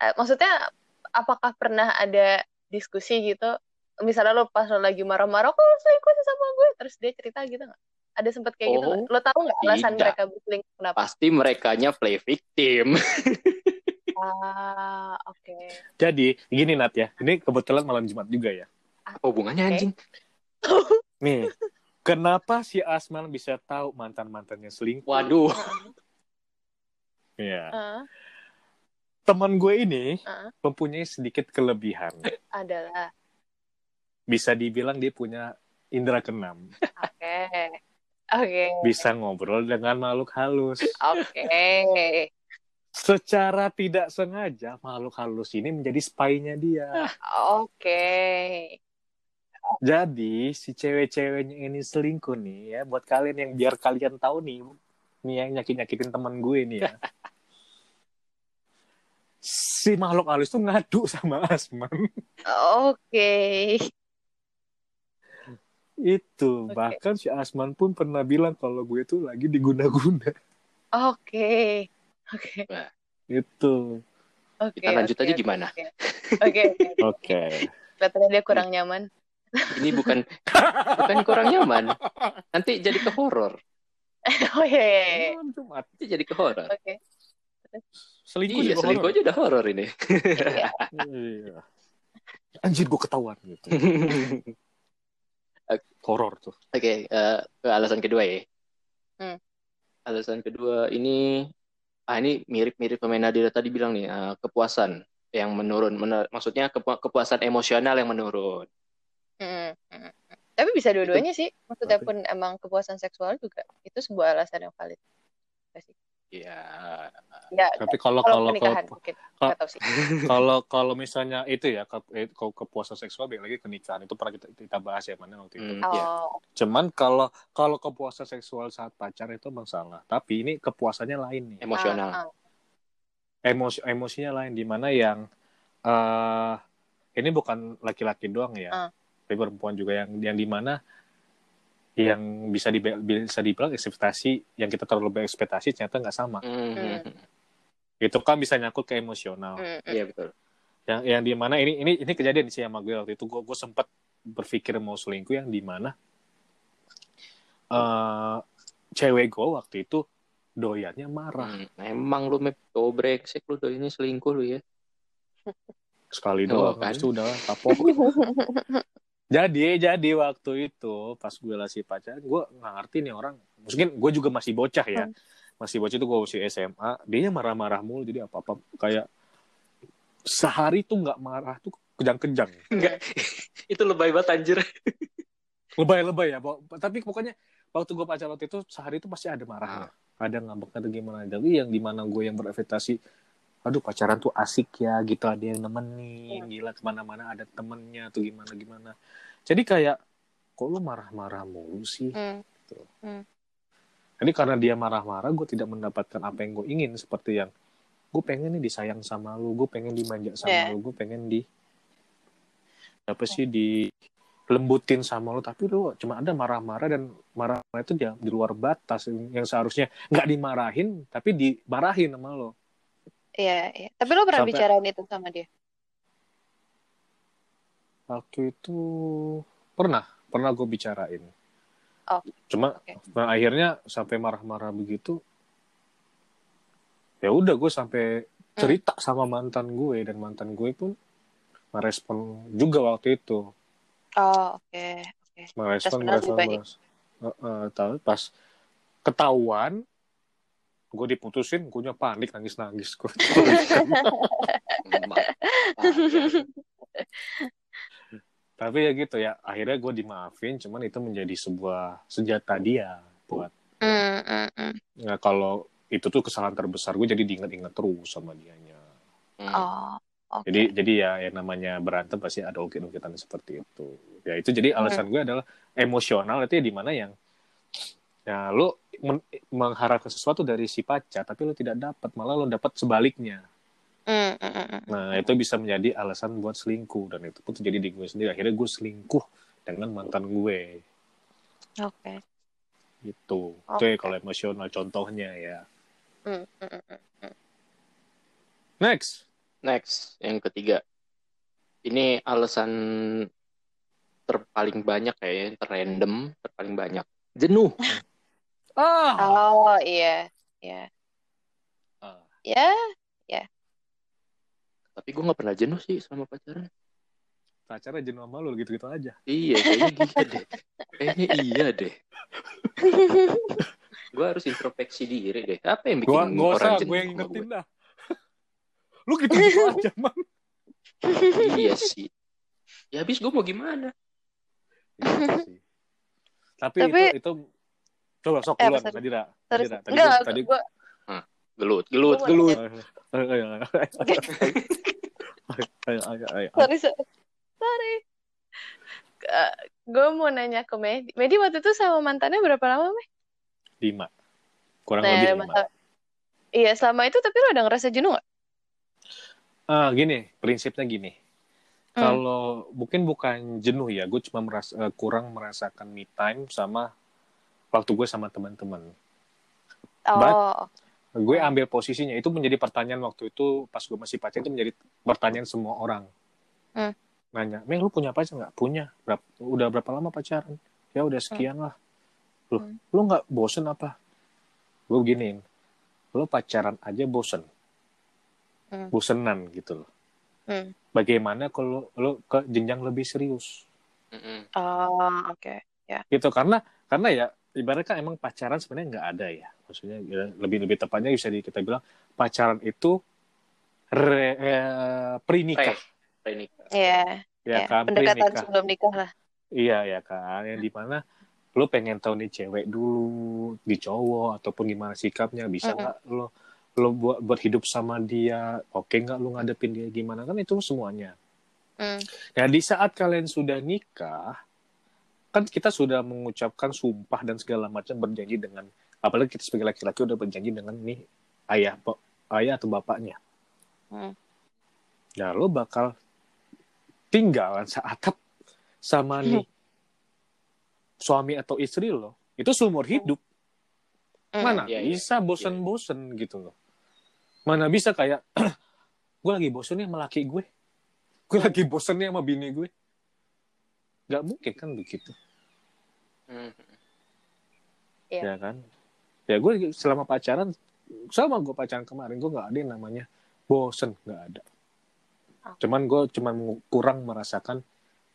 Eh, maksudnya apakah pernah ada diskusi gitu misalnya lo pas lo lagi marah-marah kok lo selingkuh sih sama gue terus dia cerita gitu nggak? Ada sempat kayak gitu Oh, nggak lo tahu nggak alasan tidak. mereka berselingkuh kenapa? Pasti merekanya play victim. [laughs] Ah oke. Jadi gini Nat ya. Ini kebetulan malam Jumat juga ya. Apa hubungannya Oke. anjing? [laughs] Nih kenapa si Asman bisa tahu mantan mantannya selingkuh? Waduh. [laughs] Ya Ah, teman gue ini ah. mempunyai sedikit kelebihan. Adalah bisa dibilang dia punya indera keenam. Oke. Oke. Bisa ngobrol dengan makhluk halus. Oke. Secara tidak sengaja makhluk halus ini menjadi spy-nya dia. Oke. Jadi si cewek-ceweknya ini selingkuh nih ya buat kalian yang biar kalian tahu nih nih yang nyakit-nyakitin teman gue nih ya. Si makhluk halus tuh ngadu sama Asman. Oke itu Oke. bahkan si Asman pun pernah bilang kalau gue tuh lagi diguna-guna oke oke itu oke Kita lanjut oke, aja oke, gimana? oke oke [laughs] oke. kelihatannya dia kurang nyaman ini bukan bukan kurang nyaman nanti jadi ke horor oh iya iya, iya. Jumat. nanti jadi ke horor oke selingkuh iya juga selingkuh horor. aja udah horor ini Iya. Iya. anjir gue ketahuan gitu [laughs] horor tuh Oke, eh, ke alasan kedua ya. Hmm. Alasan kedua ini, ah ini mirip-mirip pemain Nadira tadi bilang nih, eh, kepuasan yang menurun. Mener- maksudnya kepu- kepuasan emosional yang menurun. Mm, mm. Tapi bisa dua-duanya sih. Maksudnya Tapi- pun emang kepuasan seksual juga itu sebuah alasan yang valid. Sih? Iya. Ya, Tapi kalau kalau kalau kalau kalau- [laughs] kalau kalau misalnya itu ya ke, eh, kalau kepuasan seksual balik lagi ke nikahan itu pernah kita, kita bahas ya mana waktu itu. Hmm, iya. Oh, Cuman kalau kalau kepuasan seksual saat pacar itu emang salah. Tapi ini kepuasannya lain nih. Emosional. ah. Emosi emosinya lain di mana yang eh ini bukan laki-laki doang ya. Ah. Tapi perempuan juga yang yang di mana yang bisa di, bisa dibilang ekspektasi yang kita terlalu berekspektasi ternyata nggak sama. Hmm. Itu kan bisa nyangkut ke emosional. Hmm, hmm. Iya betul. yang yang di mana ini ini ini kejadian sih sama gue waktu itu gue gue sempat berpikir mau selingkuh yang di mana eh cewek gue waktu itu doyannya marah Hmm. Emang lu mep cowok brengsek lu ini selingkuh lu ya. sekali Oh, doang kan? habis itu udah kapok [laughs] jadi jadi waktu itu pas gue lagi pacaran gue nggak ngerti nih orang. Mungkin gue juga masih bocah ya. Masih bocah itu gue masih SMA dia marah-marah mulu jadi apa apa kayak sehari tuh nggak marah tuh kejang-kejang. [laughs] Enggak. itu lebay banget anjir. lebay-lebay ya tapi pokoknya waktu gue pacaran waktu itu sehari itu pasti ada marahnya. Ada ngambek ada gimana. Tapi yang di mana gue yang berekspektasi aduh pacaran tuh asik ya gitu. Ada yang nemenin gila ke mana-mana ada temennya tuh gimana gimana. Jadi kayak kok lu marah-marah mulu sih? Hmm. jadi karena dia marah-marah gue tidak mendapatkan apa yang gue ingin. Seperti yang gue pengen nih disayang sama lu gue pengen dimanja sama Yeah. lu gue pengen di apa sih di lembutin sama lu. Tapi lu cuma ada marah-marah dan marah itu dia di luar batas. Yang seharusnya nggak dimarahin tapi dimarahin sama lo Iya, iya. Tapi lo pernah Sampai- bicarain itu sama dia? waktu itu pernah pernah gue bicarain Oh, cuma oke. nah, akhirnya sampai marah-marah begitu ya udah gue sampai Hmm. cerita sama mantan gue dan mantan gue pun merespon juga waktu itu Oh, oke. Oke. merespon Responnya lebih merespon merespon. Eh, tahu pas ketahuan gue diputusin gue panik [laughs] nangis nangis gue tapi ya gitu ya akhirnya gue dimaafin cuman itu menjadi sebuah senjata dia buat. Nah, kalau itu tuh kesalahan terbesar gue jadi diinget-inget terus sama dianya. Hmm. Oh, oke. Jadi jadi ya yang namanya berantem pasti ada ungkit-ungkitan seperti itu. Ya itu jadi alasan gue adalah emosional itu ya di mana yang ya lo men- mengharapkan sesuatu dari si pacar tapi lo tidak dapat malah lo dapat sebaliknya. Hmm, hmm. Nah itu bisa menjadi alasan buat selingkuh dan itu pun terjadi di gue sendiri. Akhirnya gue selingkuh dengan mantan gue Oke. gitu. Itu Oke. ya kalau emosional contohnya ya. Hmm. Next. Next, yang ketiga. Ini alasan terpaling banyak kayaknya, terrandom, terpaling banyak. Jenuh. [laughs] Ah. Oh, iya. Iya. Ah. Ya, Tapi gue gak pernah jenuh sih selama pacaran. pacarnya jenuh sama lu gitu-gitu aja. Iya, kayaknya iya deh. Kayaknya iya deh. Gue harus introspeksi diri deh. Apa yang bikin Gua nggak orang usah, jenuh gue yang sama ingetin gue? dah. Lu gitu-gitu [laughs] aja, man. Iya sih. Ya habis gue mau gimana? Iya sih. Tapi, Tapi- itu itu coba sok Eh, duluan. Nadira. terus Nadira. Tadi enggak, gua- tadi gua, Gelut, gelut, Gua gelut. Ayo, ayo, ayo, ayo, ayo, ayo. sorry, sorry. Sorry. gue mau nanya ke Medi. Medi waktu itu sama mantannya berapa lama, Meh? Lima. Kurang Nah, lebih ada lima. masalah. Iya, selama itu tapi lo ada ngerasa jenuh gak? Ah, gini, prinsipnya gini. Hmm. Kalau mungkin bukan jenuh ya, gue cuma merasa eh, kurang merasakan me time sama waktu gue sama teman-teman. Oh, gue ambil posisinya itu menjadi pertanyaan waktu itu pas gue masih pacaran itu menjadi pertanyaan semua orang Hmm. nanya Meng lu punya pacar nggak punya Berap- udah berapa lama pacaran ya udah sekian lah lu Hmm. lu nggak bosen apa gue beginiin lu pacaran aja bosen Hmm. bosenan gitu loh Hmm. bagaimana kalau lu ke jenjang lebih serius Mm-mm. oh, oke. gitu karena karena ya ibaratnya kan emang pacaran sebenarnya nggak ada ya maksudnya ya, lebih lebih tepatnya bisa di, kita bilang pacaran itu re, eh, pernikah Pre, pre nikah. Iya, ya iya. kan Pendekatan pernikah sebelum nikah lah. iya ya kan yang di mana lo pengen tahu nih cewek dulu di cowok ataupun gimana sikapnya bisa nggak lo lo buat buat hidup sama dia oke nggak lo ngadepin dia gimana kan itu semuanya Hmm. Nah, di saat kalian sudah nikah, kan kita sudah mengucapkan sumpah dan segala macam berjanji dengan apalagi kita sebagai laki-laki udah berjanji dengan nih ayah ayah atau bapaknya. Hmm. Nah, lo bakal tinggalan seatap sama nih [laughs] suami atau istri lo. Itu seumur hidup. Hmm. Mana Iya, iya. bisa bosen-bosen gitu loh. Mana bisa kayak [clears throat] gue lagi bosen nih sama laki gue. Gue lagi bosen nih sama bini gue. Gak mungkin kan begitu. Hmm. Iya. Ya kan? Ya gue selama pacaran, sama gue pacaran kemarin, gue gak ada yang namanya bosen. Gak ada. Cuman gue cuman kurang merasakan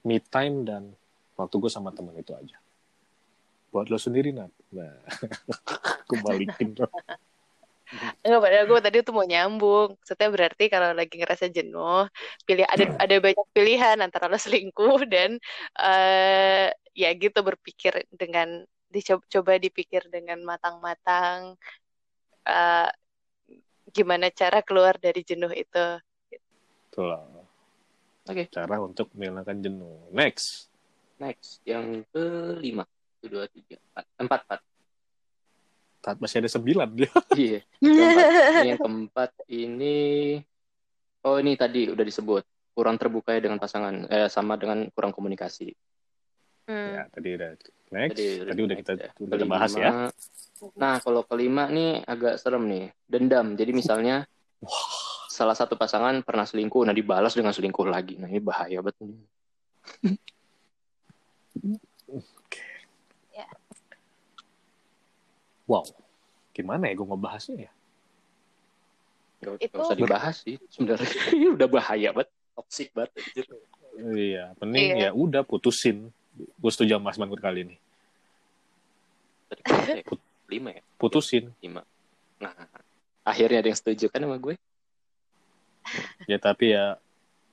me time dan waktu gue sama temen itu aja. Buat lo sendiri, Nat. Nah, [laughs] gue balikin. [laughs] [laughs] Enggak, padahal gue tadi tuh mau nyambung. Maksudnya berarti kalau lagi ngerasa jenuh, pilih ada ada banyak pilihan antara lo selingkuh [laughs] dan eh ya gitu berpikir dengan dicoba coba dipikir dengan matang-matang eh gimana cara keluar dari jenuh itu. Itulah. Oke. Cara untuk menghilangkan jenuh. Next. Next, yang kelima. Satu, dua, tiga, empat. Empat, empat. Tat masih ada sembilan dia. [laughs] Iya. Keempat. Ini yang keempat ini oh ini tadi udah disebut kurang terbuka ya dengan pasangan eh, sama dengan kurang komunikasi. Hmm. Ya, tadi udah next. Tadi, Tadi, udah kita ya. udah Kelima. bahas ya. Nah, kalau kelima nih agak serem nih. Dendam. Jadi misalnya salah satu pasangan pernah selingkuh, nah dibalas dengan selingkuh lagi. Nah, ini bahaya banget. [laughs] Wow. Gimana ya gue ngebahasnya ya? Gak, Itu- gak usah dibahas sih. Sebenarnya [laughs] udah bahaya banget. Toxic banget. Iya, mending Iya. ya udah putusin. Gue setuju sama Mas Mangur kali ini. Tadi ya? Lima ya? Putusin. Lima. Nah, akhirnya ada yang setuju kan sama gue. Ya tapi ya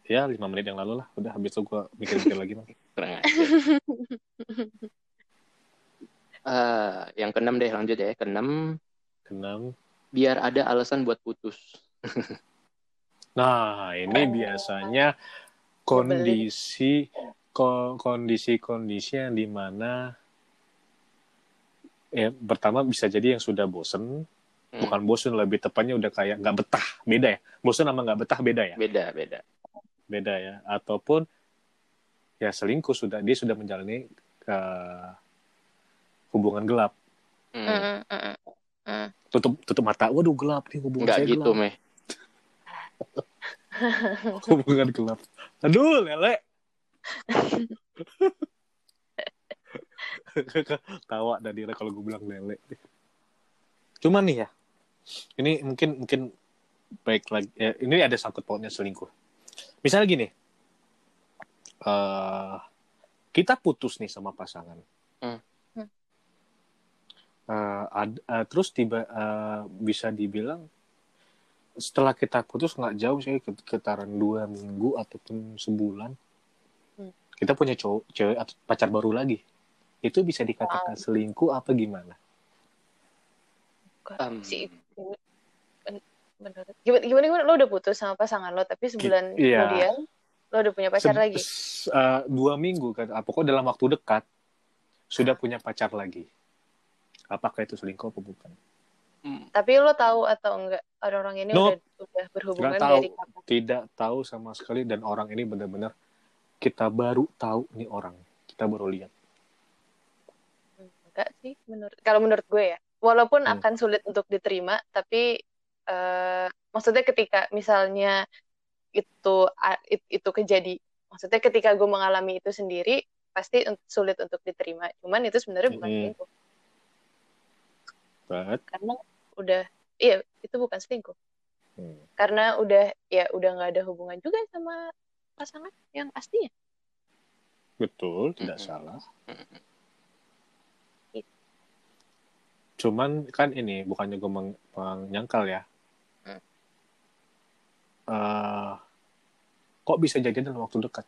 ya lima menit yang lalu lah. Udah habis itu gue mikir-mikir lagi mah. Kurang aja. [laughs] Ah, yang keenam deh lanjut ya. Keenam, Keenam. biar ada alasan buat putus. [laughs] Nah, ini biasanya kondisi ko- kondisi-kondisi yang di mana ya pertama bisa jadi yang sudah bosen Hmm, bukan bosen lebih tepatnya udah kayak nggak betah beda ya bosen sama nggak betah beda ya Beda, beda. beda ya ataupun ya selingkuh sudah dia sudah menjalani ke hubungan gelap. Hmm, Mm, mm, mm. tutup tutup mata. Waduh gelap nih hubungan Nggak saya gitu, gelap. Meh. [laughs] hubungan gelap. Aduh lele. [laughs] Tawa dari kalau gue bilang lele. Cuman nih ya ini mungkin mungkin baik lagi. Ya, ini ada sangkut pautnya selingkuh. Misalnya gini eh kita putus nih sama pasangan. Hmm. Eh, ad- eh, terus tiba eh, bisa dibilang setelah kita putus nggak jauh sih sekitaran dua minggu ataupun sebulan Hmm. kita punya cowok cewek atau pacar baru lagi itu bisa dikatakan selingkuh apa gimana Um, sih. Ben- Menurut gimana, gimana gimana lo udah putus sama pasangan lo tapi sebulan Iya. kemudian lo udah punya pacar Se- lagi. eh, dua minggu kan ah, pokoknya dalam waktu dekat sudah punya pacar lagi apakah itu selingkuh apa bukan hmm, Tapi lo tahu atau enggak ada orang ini Nope. udah udah berhubungan tahu. dari kapan? tidak tahu sama sekali dan orang ini benar-benar kita baru tahu nih orang kita baru lihat Hmm, Enggak sih menurut kalau menurut gue ya. Walaupun Hmm. akan sulit untuk diterima tapi eh, maksudnya ketika misalnya itu itu kejadi maksudnya ketika gue mengalami itu sendiri pasti sulit untuk diterima. Cuman itu sebenarnya bukan Hmm. selingkuh But, karena udah iya itu bukan selingkuh. hmm, karena udah ya udah nggak ada hubungan juga sama pasangan yang aslinya betul tidak Mm-mm. salah hmm. cuman kan ini bukannya gue meng- menyangkal ya Hmm. Eh, kok bisa jadi dalam waktu dekat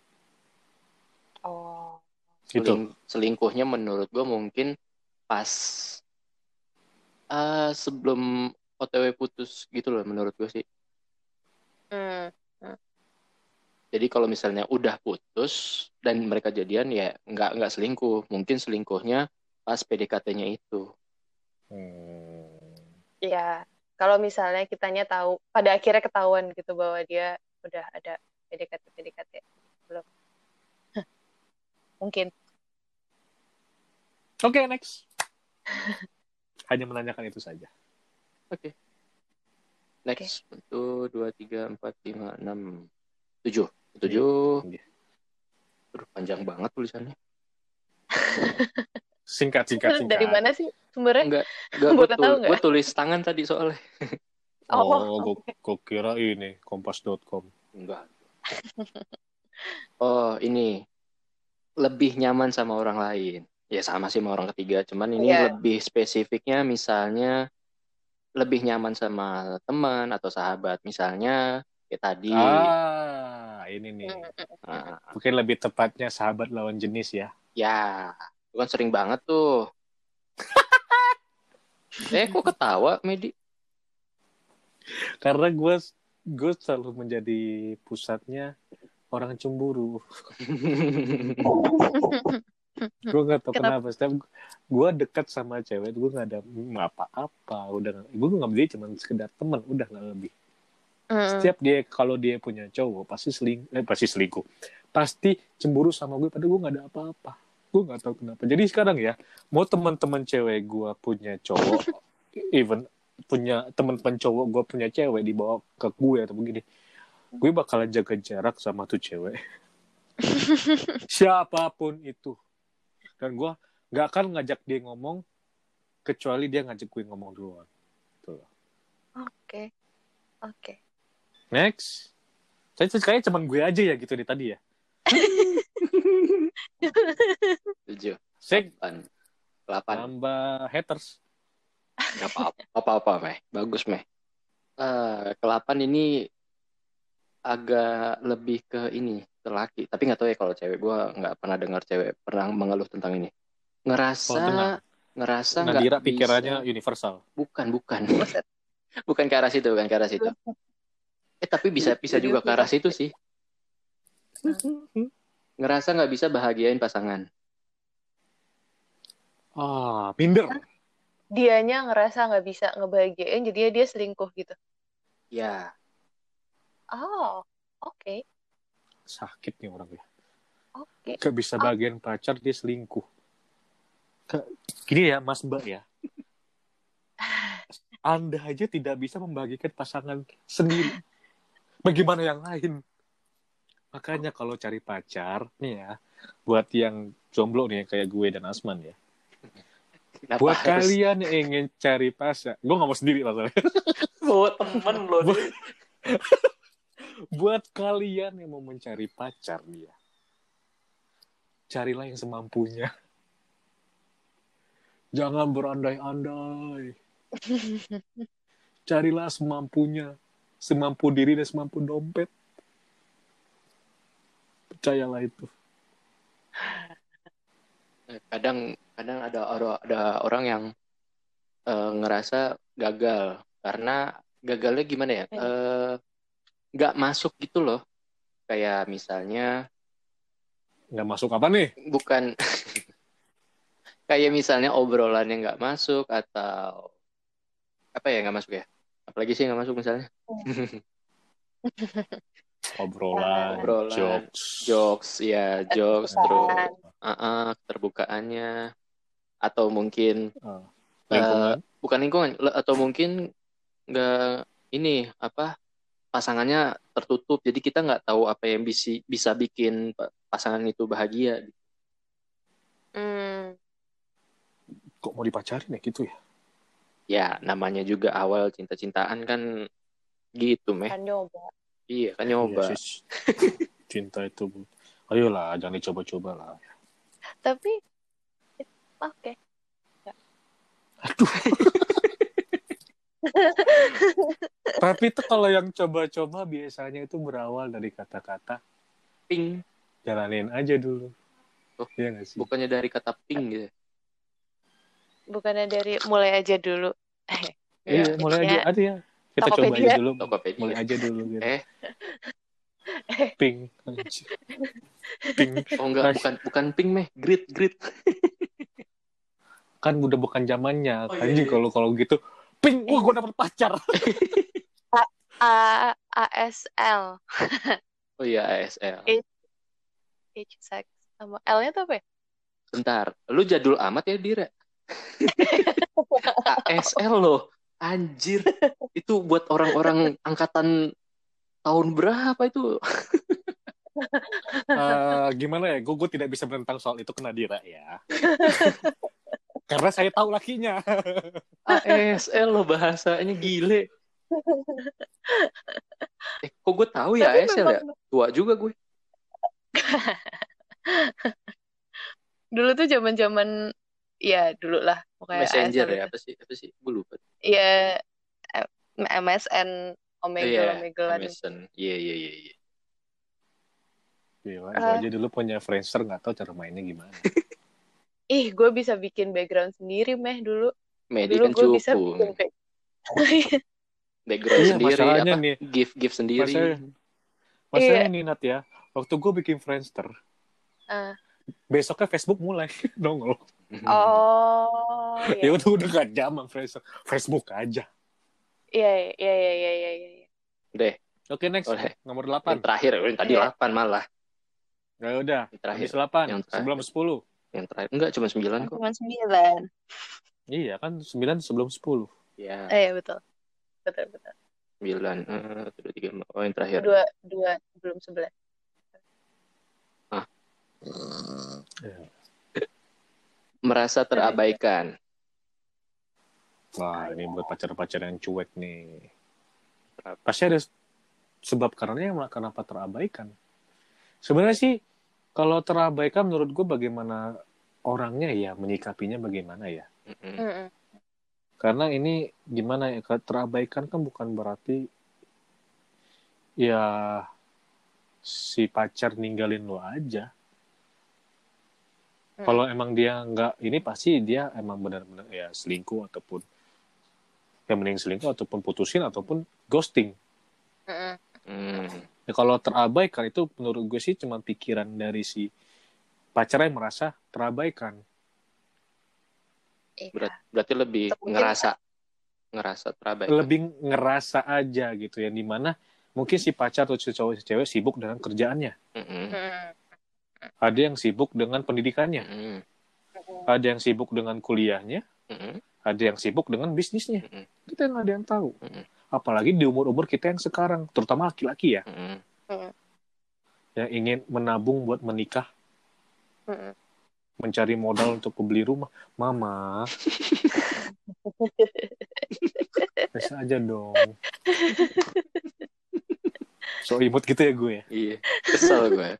oh Itu. Seling- selingkuhnya menurut gue mungkin pas eh, sebelum OTW putus gitu loh menurut gue sih. Hmm. Jadi kalau misalnya udah putus dan mereka jadian ya nggak nggak selingkuh, mungkin selingkuhnya pas PDKT-nya itu. Hmm. Ya, kalau misalnya kitanya tahu, pada akhirnya ketahuan gitu bahwa dia udah ada PDKT PDKT belum. Mungkin. Oke, next. [laughs] Hanya menanyakan itu saja. Oke. Next, satu, dua, tiga, empat, lima, enam, tujuh, tujuh. Iya. Aduh, panjang banget tulisannya. [laughs] Singkat, singkat, singkat. Dari mana sih sumbernya? Enggak, [laughs] enggak gue tahu nggak? tulis tangan tadi soalnya. [laughs] Oh, Oh, gue kira ini kompas.com. Enggak. Oh, ini lebih nyaman sama orang lain. Ya sama sih sama orang ketiga, cuman ini Iya. lebih spesifiknya misalnya lebih nyaman sama teman atau sahabat. Misalnya kayak tadi. Ah, ini nih. Nah, Mungkin lebih tepatnya sahabat lawan jenis ya. ya, itu kan sering banget tuh. [laughs] eh, kok ketawa, Medi? Karena gue gue selalu menjadi pusatnya orang cemburu. [laughs] gue nggak tahu Kenapa? kenapa. Setiap gue dekat sama cewek, gue nggak ada hmm, apa-apa. Udah, gue nggak dia cuma sekedar teman, udah nggak lebih. Hmm. Setiap dia kalau dia punya cowok pasti seling, eh, pasti selingkuh, pasti cemburu sama gue. Padahal gue nggak ada apa-apa. Gue nggak tahu kenapa. Jadi sekarang ya, mau teman-teman cewek gue punya cowok, [laughs] even punya teman-teman cowok gue punya cewek dibawa ke gue atau begini, gue bakalan jaga jarak sama tuh cewek. [laughs] Siapa pun itu. Dan gue nggak akan ngajak dia ngomong kecuali dia ngajak gue ngomong duluan. Tuh. Oke. Oke. Next. Saya kayaknya cuman gue aja ya gitu nih tadi ya. [laughs] Tujuh, Saya delapan, delapan. tambah haters. Gak apa-apa, apa-apa, Meh. Bagus, Meh. Eh, kelapan ini agak lebih ke ini, ke laki. Tapi nggak tahu ya kalau cewek. Gue nggak pernah dengar cewek pernah mengeluh tentang ini. Ngerasa, Oh, ngerasa nggak Nadira bisa- pikirannya universal. Bukan, bukan. [laughs] Bukan ke arah situ, bukan ke arah situ. Eh, tapi bisa bisa juga ke arah situ sih. Ngerasa nggak bisa bahagiain pasangan. Ah, minder. Dianya ngerasa nggak bisa ngebahagiain, jadinya dia selingkuh gitu. Ya, Oh, oke. Sakit nih orang ya. Oke. Gak bisa bagian pacar dia selingkuh. Gak- Gini ya Mas Mbak ya. Anda aja tidak bisa membagikan pasangan sendiri. Bagaimana yang lain? Makanya kalau cari pacar nih ya, buat yang jomblo nih kayak gue dan Asman ya. kenapa Buat harus kalian yang ingin cari pacar, gue nggak mau sendiri masalahnya. [laughs] bawa temen loh? Bu- Buat kalian yang mau mencari pacar dia, carilah yang semampunya. Jangan berandai-andai. Carilah semampunya, semampu diri dan semampu dompet. Percayalah itu. kadang kadang ada orang ada orang yang eh, ngerasa gagal karena gagalnya gimana ya Eh, nggak masuk gitu loh. Kayak misalnya Nggak masuk apa nih? bukan. [laughs] Kayak misalnya obrolannya nggak masuk atau apa ya nggak masuk ya? Apalagi sih nggak masuk misalnya? [laughs] Obrolan, Obrolan, jokes. jokes ya jokes terus uh, uh, keterbukaannya. Atau mungkin Eh, lingkungan. bukan lingkungan atau mungkin nggak ini apa pasangannya tertutup jadi kita nggak tahu apa yang bisa bisa bikin pa- pasangan itu bahagia Hmm, Kok mau dipacarin ya gitu ya? ya namanya juga awal cinta-cintaan kan gitu meh kan nyoba. iya kan nyoba Iya, sis. Cinta itu, Bu. Ayolah, jangan dicoba-coba lah. Tapi oke. [laughs] Tapi itu kalau yang coba-coba biasanya itu berawal dari kata-kata ping jalanin aja dulu. Oh, Iya nggak sih? Bukannya dari kata pink gitu. ya? bukannya dari mulai aja dulu Iya, mulai aja aja ya. Kita coba Tokopedia. aja dulu. Tokopedia. Mulai aja dulu gitu. Eh, Pink. Anjir. Pink. oh enggak, bukan bukan pink meh, grit grit. Kan udah bukan zamannya. Oh, iya, Anjing iya. kalau kalau gitu. Pink, wah gue dapet pacar. A ASL Oh iya ASL. Eh. age sex sama L-nya tuh apa ya? Bentar, lu jadul amat ya Dira? [laughs] ASL loh, anjir. Itu buat orang-orang angkatan tahun berapa itu? Eh, gimana ya? Gue tidak bisa menentang soal itu ke Nadira ya. [laughs] Karena saya tahu lakinya. ASL loh bahasanya gile. [laughs] Eh, kok gue tahu ya Tapi ASL ya? Tua juga gue. [laughs] dulu tuh zaman-zaman ya dulu lah pokoknya Messenger ASL ya, itu. apa sih? Apa sih? Gue lupa. ya eh, MSN Omegle Iya, Omegelan MSN. Iya, iya, iya. iya. Gila, Ah. gue aja dulu punya Friendster nggak tahu cara mainnya gimana. [laughs] ih gue bisa bikin background sendiri meh dulu Medi dulu kan gue bisa bikin back- [laughs] Background Iya, sendiri, masalahnya apa? nih. Gift-gift sendiri. Masalahnya, masalahnya Iya. nih Nat ya, waktu gue bikin Friendster, Ah. besoknya Facebook mulai [laughs] nongol. oh [laughs] Ya iya udah udah gak zaman Friendster, Facebook aja. iya iya iya iya iya iya Deh, Oke next, Boleh. nomor 8 terakhir. Yang tadi Iya. 8 malah. Ya udah, terakhir. habis 8 Yang terakhir. sebelum 10. Yang terakhir. Enggak, cuma 9 kok. cuma sembilan Iya kan 9 sebelum 10. Ya, eh, iya betul betul betul 9. Eh, satu, dua, tiga, empat. Oh, yang terakhir. dua dua belum sebelas Merasa terabaikan. Wah, ini buat pacar-pacar yang cuek nih. Pasti ada sebab karenanya yang kenapa terabaikan. Sebenarnya sih kalau terabaikan menurut gue bagaimana orangnya ya menyikapinya bagaimana ya. Karena ini gimana ya terabaikan kan bukan berarti ya si pacar ninggalin lo aja. Hmm. Kalau emang dia nggak ini pasti dia emang benar-benar ya selingkuh ataupun ya mending selingkuh ataupun putusin ataupun ghosting. Mm-mm. Ya, kalau terabaikan itu menurut gue sih cuma pikiran dari si pacar yang merasa terabaikan. Iya. Berat, berarti lebih mungkin- ngerasa ngerasa terabaikan. Lebih ngerasa aja gitu ya di mana mungkin si pacar atau si cowok si cewek sibuk dengan kerjaannya. Mm-mm. Ada yang sibuk dengan pendidikannya. Mm-mm. ada yang sibuk dengan kuliahnya, Mm-mm. ada yang sibuk dengan bisnisnya. Mm-mm. Kita nggak ada yang tahu. Mm-mm. Apalagi di umur-umur kita yang sekarang, terutama laki-laki ya, Mm-mm. yang ingin menabung buat menikah, Mm-mm. mencari modal untuk beli rumah. Mama, [laughs] bisa aja dong. So imut gitu ya gue. Iya, kesel gue.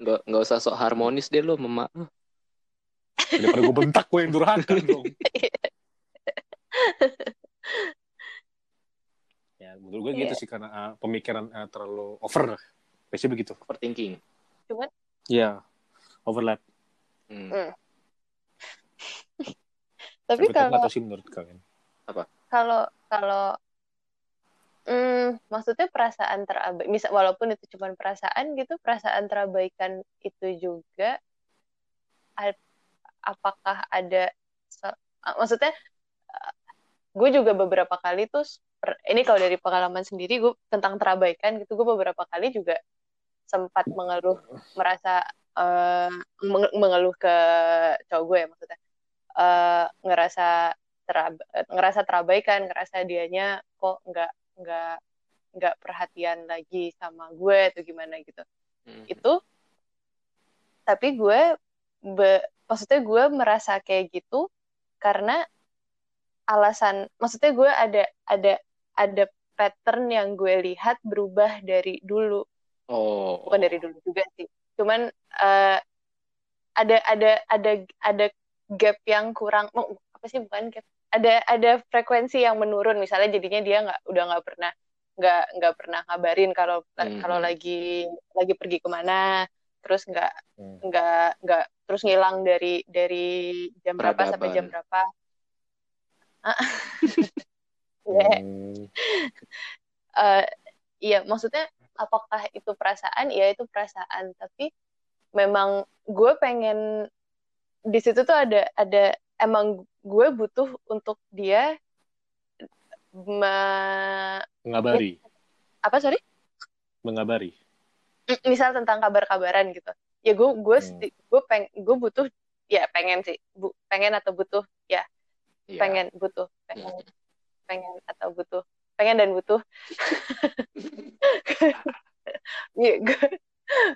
Nggak, nggak usah sok harmonis deh lo, mama. Daripada gue bentak gue yang durhaka dong. [laughs] ya, menurut gue gitu Iya. sih karena uh, pemikiran uh, terlalu over. Biasanya begitu. Overthinking. Iya, overlap. Hmm. [laughs] tapi Tapi kan kalau tahu sih menurut kalian. kalau kalau hmm, maksudnya perasaan terabaikan misal walaupun itu cuma perasaan gitu perasaan terabaikan itu juga apakah ada ah, maksudnya gue juga beberapa kali tuh ini kalau dari pengalaman sendiri gue tentang terabaikan gitu gue beberapa kali juga sempat mengeluh merasa menge- mengeluh ke cowok gue ya maksudnya eh, ngerasa terab- ngerasa terabaikan ngerasa dianya kok nggak nggak nggak perhatian lagi sama gue atau gimana gitu Hmm. itu tapi gue be- maksudnya gue merasa kayak gitu karena alasan maksudnya gue ada ada ada pattern yang gue lihat berubah dari dulu Oh. bukan dari dulu juga sih cuman eh, ada ada ada ada gap yang kurang oh, apa sih bukan gap ada ada frekuensi yang menurun misalnya jadinya dia nggak udah nggak pernah nggak nggak pernah ngabarin kalau Hmm. kalau lagi lagi pergi ke mana terus nggak Hmm. nggak nggak terus ngilang dari dari jam berapa sampai jam Peradaban. berapa Ah. Ya, Hmm. iya maksudnya apakah itu perasaan ya itu perasaan tapi memang gue pengen di situ tuh ada ada emang gue butuh untuk dia me- Mengabari, apa sorry mengabari. Misal tentang kabar-kabaran gitu ya gue gue Hmm. gue peng gue butuh ya pengen sih bu, pengen atau butuh ya Iya. pengen butuh pengen pengen atau butuh pengen dan butuh [laughs] Iya, gue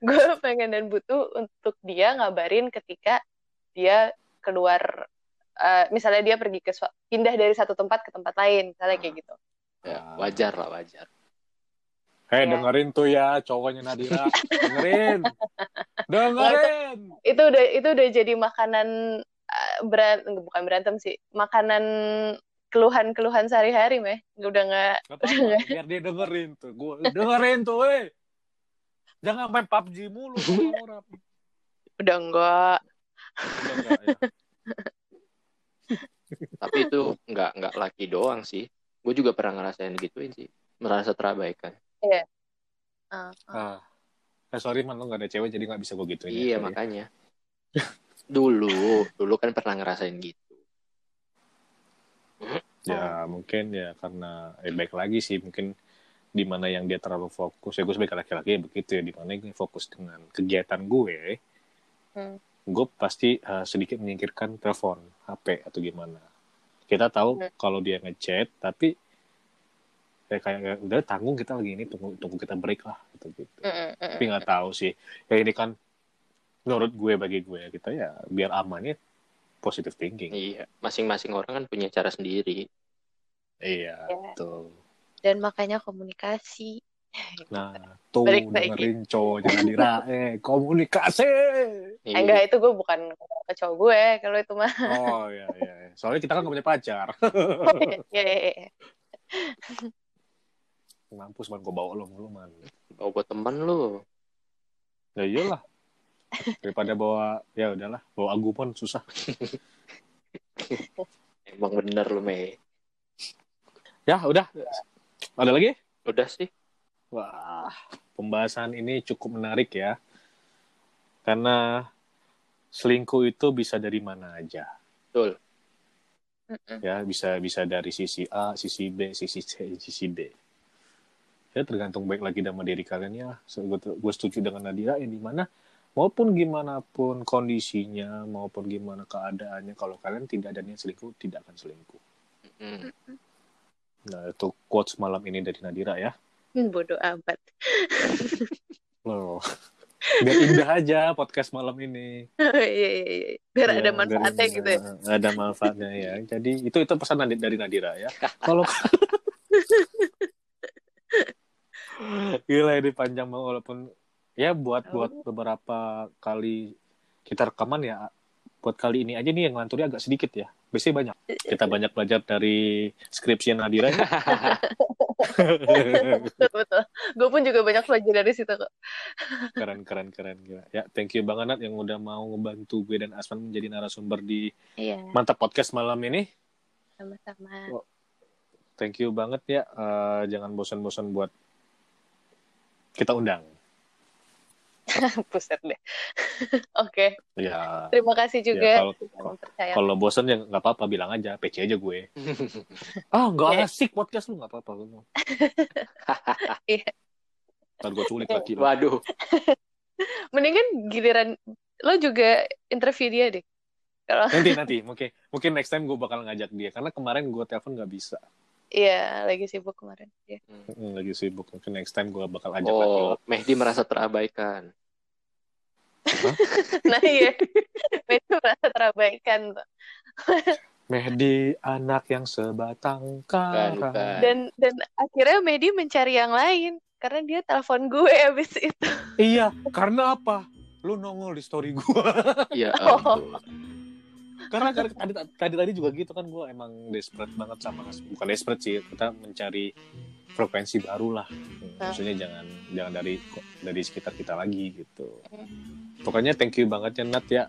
gue pengen dan butuh untuk dia ngabarin ketika dia keluar eh, misalnya dia pergi ke pindah dari satu tempat ke tempat lain misalnya kayak gitu Ya, wajar lah wajar Hei, Ya. dengerin tuh ya cowoknya Nadira. [laughs] dengerin. dengerin. itu udah itu udah jadi makanan beran bukan berantem sih makanan keluhan-keluhan sehari-hari meh udah nggak Gak apa-apa, biar dia dengerin tuh. Gua dengerin tuh, weh. Jangan main PUBG mulu [laughs] orang. udah enggak Udah enggak, ya. [laughs] tapi itu nggak nggak laki doang sih gue juga pernah ngerasain gituin sih merasa terabaikan Ah, ah. Ah. Eh, sorry man, lo gak ada cewek jadi gak bisa gue gituin. ya. iya Sorry. makanya [laughs] dulu dulu kan pernah ngerasain gitu. Ya mungkin ya karena eh, baik lagi sih mungkin di mana yang dia terlalu fokus ya gue sebagai laki-laki ya begitu ya di mana gue fokus dengan kegiatan gue Hmm. gue pasti eh, sedikit menyingkirkan telepon HP atau gimana. Kita tahu Hmm. kalau dia ngechat tapi ya kayak kayak, udah tanggung kita lagi ini tunggu tunggu kita break lah gitu gitu. Mm, mm, mm, tapi nggak tahu sih. Ya ini kan menurut gue bagi gue ya kita ya biar amannya positive thinking iya masing-masing orang kan punya cara sendiri iya Ya. tuh dan makanya komunikasi Nah, tuh Balik dengerin cowoknya Nadira, eh komunikasi. Eh, Iya. enggak itu gue bukan ke cowok gue kalau itu mah Oh iya iya. Soalnya kita kan gak punya pacar. [laughs] ya, ya, ya. Mampus man, gue bawa lo mulu man. bawa buat temen lu Ya iyalah. Daripada bawa, ya udahlah, bawa agumon susah. [laughs] emang bener lu Mei Ya udah. Ada lagi? udah sih Wah, pembahasan ini cukup menarik ya. Karena selingkuh itu bisa dari mana aja. betul ya bisa bisa dari sisi A, sisi B, sisi C, sisi D. Ya tergantung baik lagi sama diri kalian ya. So, gue, gue setuju dengan Nadira yang di mana maupun gimana pun kondisinya maupun gimana keadaannya kalau kalian tidak ada niat selingkuh tidak akan selingkuh. Mm. Nah itu quotes malam ini dari Nadira ya. Hmm, bodoh amat [laughs] Loh. Biar indah aja podcast malam ini. Iya, iya, iya. biar Ya, ada manfaatnya gitu ya [laughs] Ada manfaatnya ya. Jadi itu itu pesan dari dari Nadira ya. Kalau [laughs] Gila ini panjang banget walaupun ya buat buat beberapa kali kita rekaman ya buat kali ini aja nih yang nganturnya agak sedikit ya. Biasanya banyak. Kita banyak belajar dari skripsi Nadira ya. betul betul gue pun juga banyak belajar dari situ kok keren keren keren gila. Ya, thank you banget Nat yang udah mau ngebantu gue dan Asman menjadi narasumber di iya Mantap Podcast malam ini. sama-sama Thank you banget ya. Eh, jangan bosan-bosan buat kita undang. [laughs] buset deh [laughs] oke Ya, terima kasih ya juga kalau Jangan percaya kalau bosan ya nggak apa-apa bilang aja, PC aja gue. [laughs] Ah, nggak Ya. asik podcast lu nggak apa-apa. lu. Iya. Ntar gue culik lagi. waduh mendingan giliran lo juga interview dia deh kalau Nanti nanti, mungkin mungkin next time gue bakal ngajak dia karena kemarin gue telepon nggak bisa. iya lagi sibuk kemarin Iya. Hmm, lagi sibuk. Mungkin next time gue bakal ajak lagi. oh Mehdi merasa terabaikan [laughs] nah iya itu merasa terabaikan tuh. [laughs] Mehdi anak yang sebatang kara. Bukan, bukan. dan dan akhirnya Medi mencari yang lain karena dia telepon gue abis itu Iya, karena apa? Lu nongol di story gue. ya [laughs] Oh. Karena kan tadi tadi tadi juga gitu kan gue emang desperate banget sama bukan desperate sih kita mencari frekuensi baru lah. Maksudnya jangan jangan dari dari sekitar kita lagi gitu. Pokoknya thank you banget ya Nat ya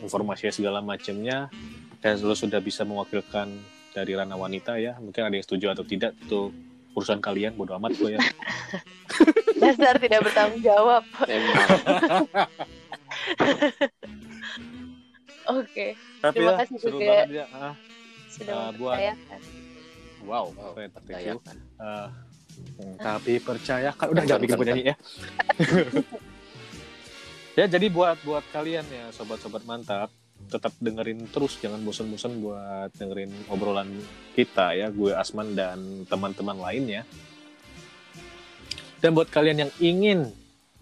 informasi segala macamnya dan lo sudah bisa mewakilkan dari ranah wanita ya. Mungkin ada yang setuju atau tidak itu urusan kalian bodo amat gue ya. [laughs] Dasar tidak bertanggung jawab. [laughs] Oke, tapi Terima ya kasih seru juga. banget ya Ah, sudah Uh, buat- wow Wow, keren thank you. percayakan. Eh, hmm, tapi percaya kan udah jangan bikin penyanyi ya. [laughs] Ya jadi buat buat kalian ya sobat-sobat mantap tetap dengerin terus jangan bosan-bosan buat dengerin obrolan kita ya gue Asman dan teman-teman lainnya. Dan buat kalian yang ingin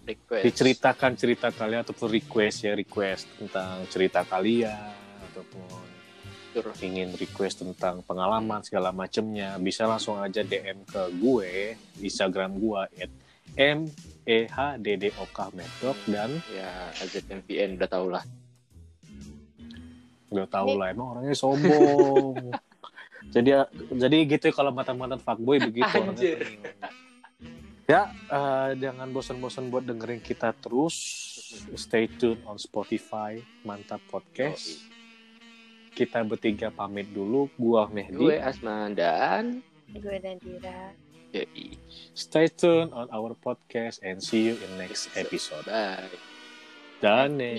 Request. diceritakan cerita kalian ataupun request ya request tentang cerita kalian ataupun Betul. ingin request tentang pengalaman segala macemnya bisa langsung aja DM ke gue Instagram gue at m e h d d o k medok dan Ya, AZMVN udah tau lah. udah tahu lah emang orangnya sombong [laughs] jadi jadi gitu ya kalau mantan-mantan fuckboy begitu orangnya. Ya eh, jangan bosan-bosan buat dengerin kita terus. Stay tune on Spotify mantap podcast. Kita bertiga pamit dulu. Gua Mehdi. Gue Asman dan Gue dan Dira. Yoi. stay tune on our podcast and see you in next episode. Bye. Dane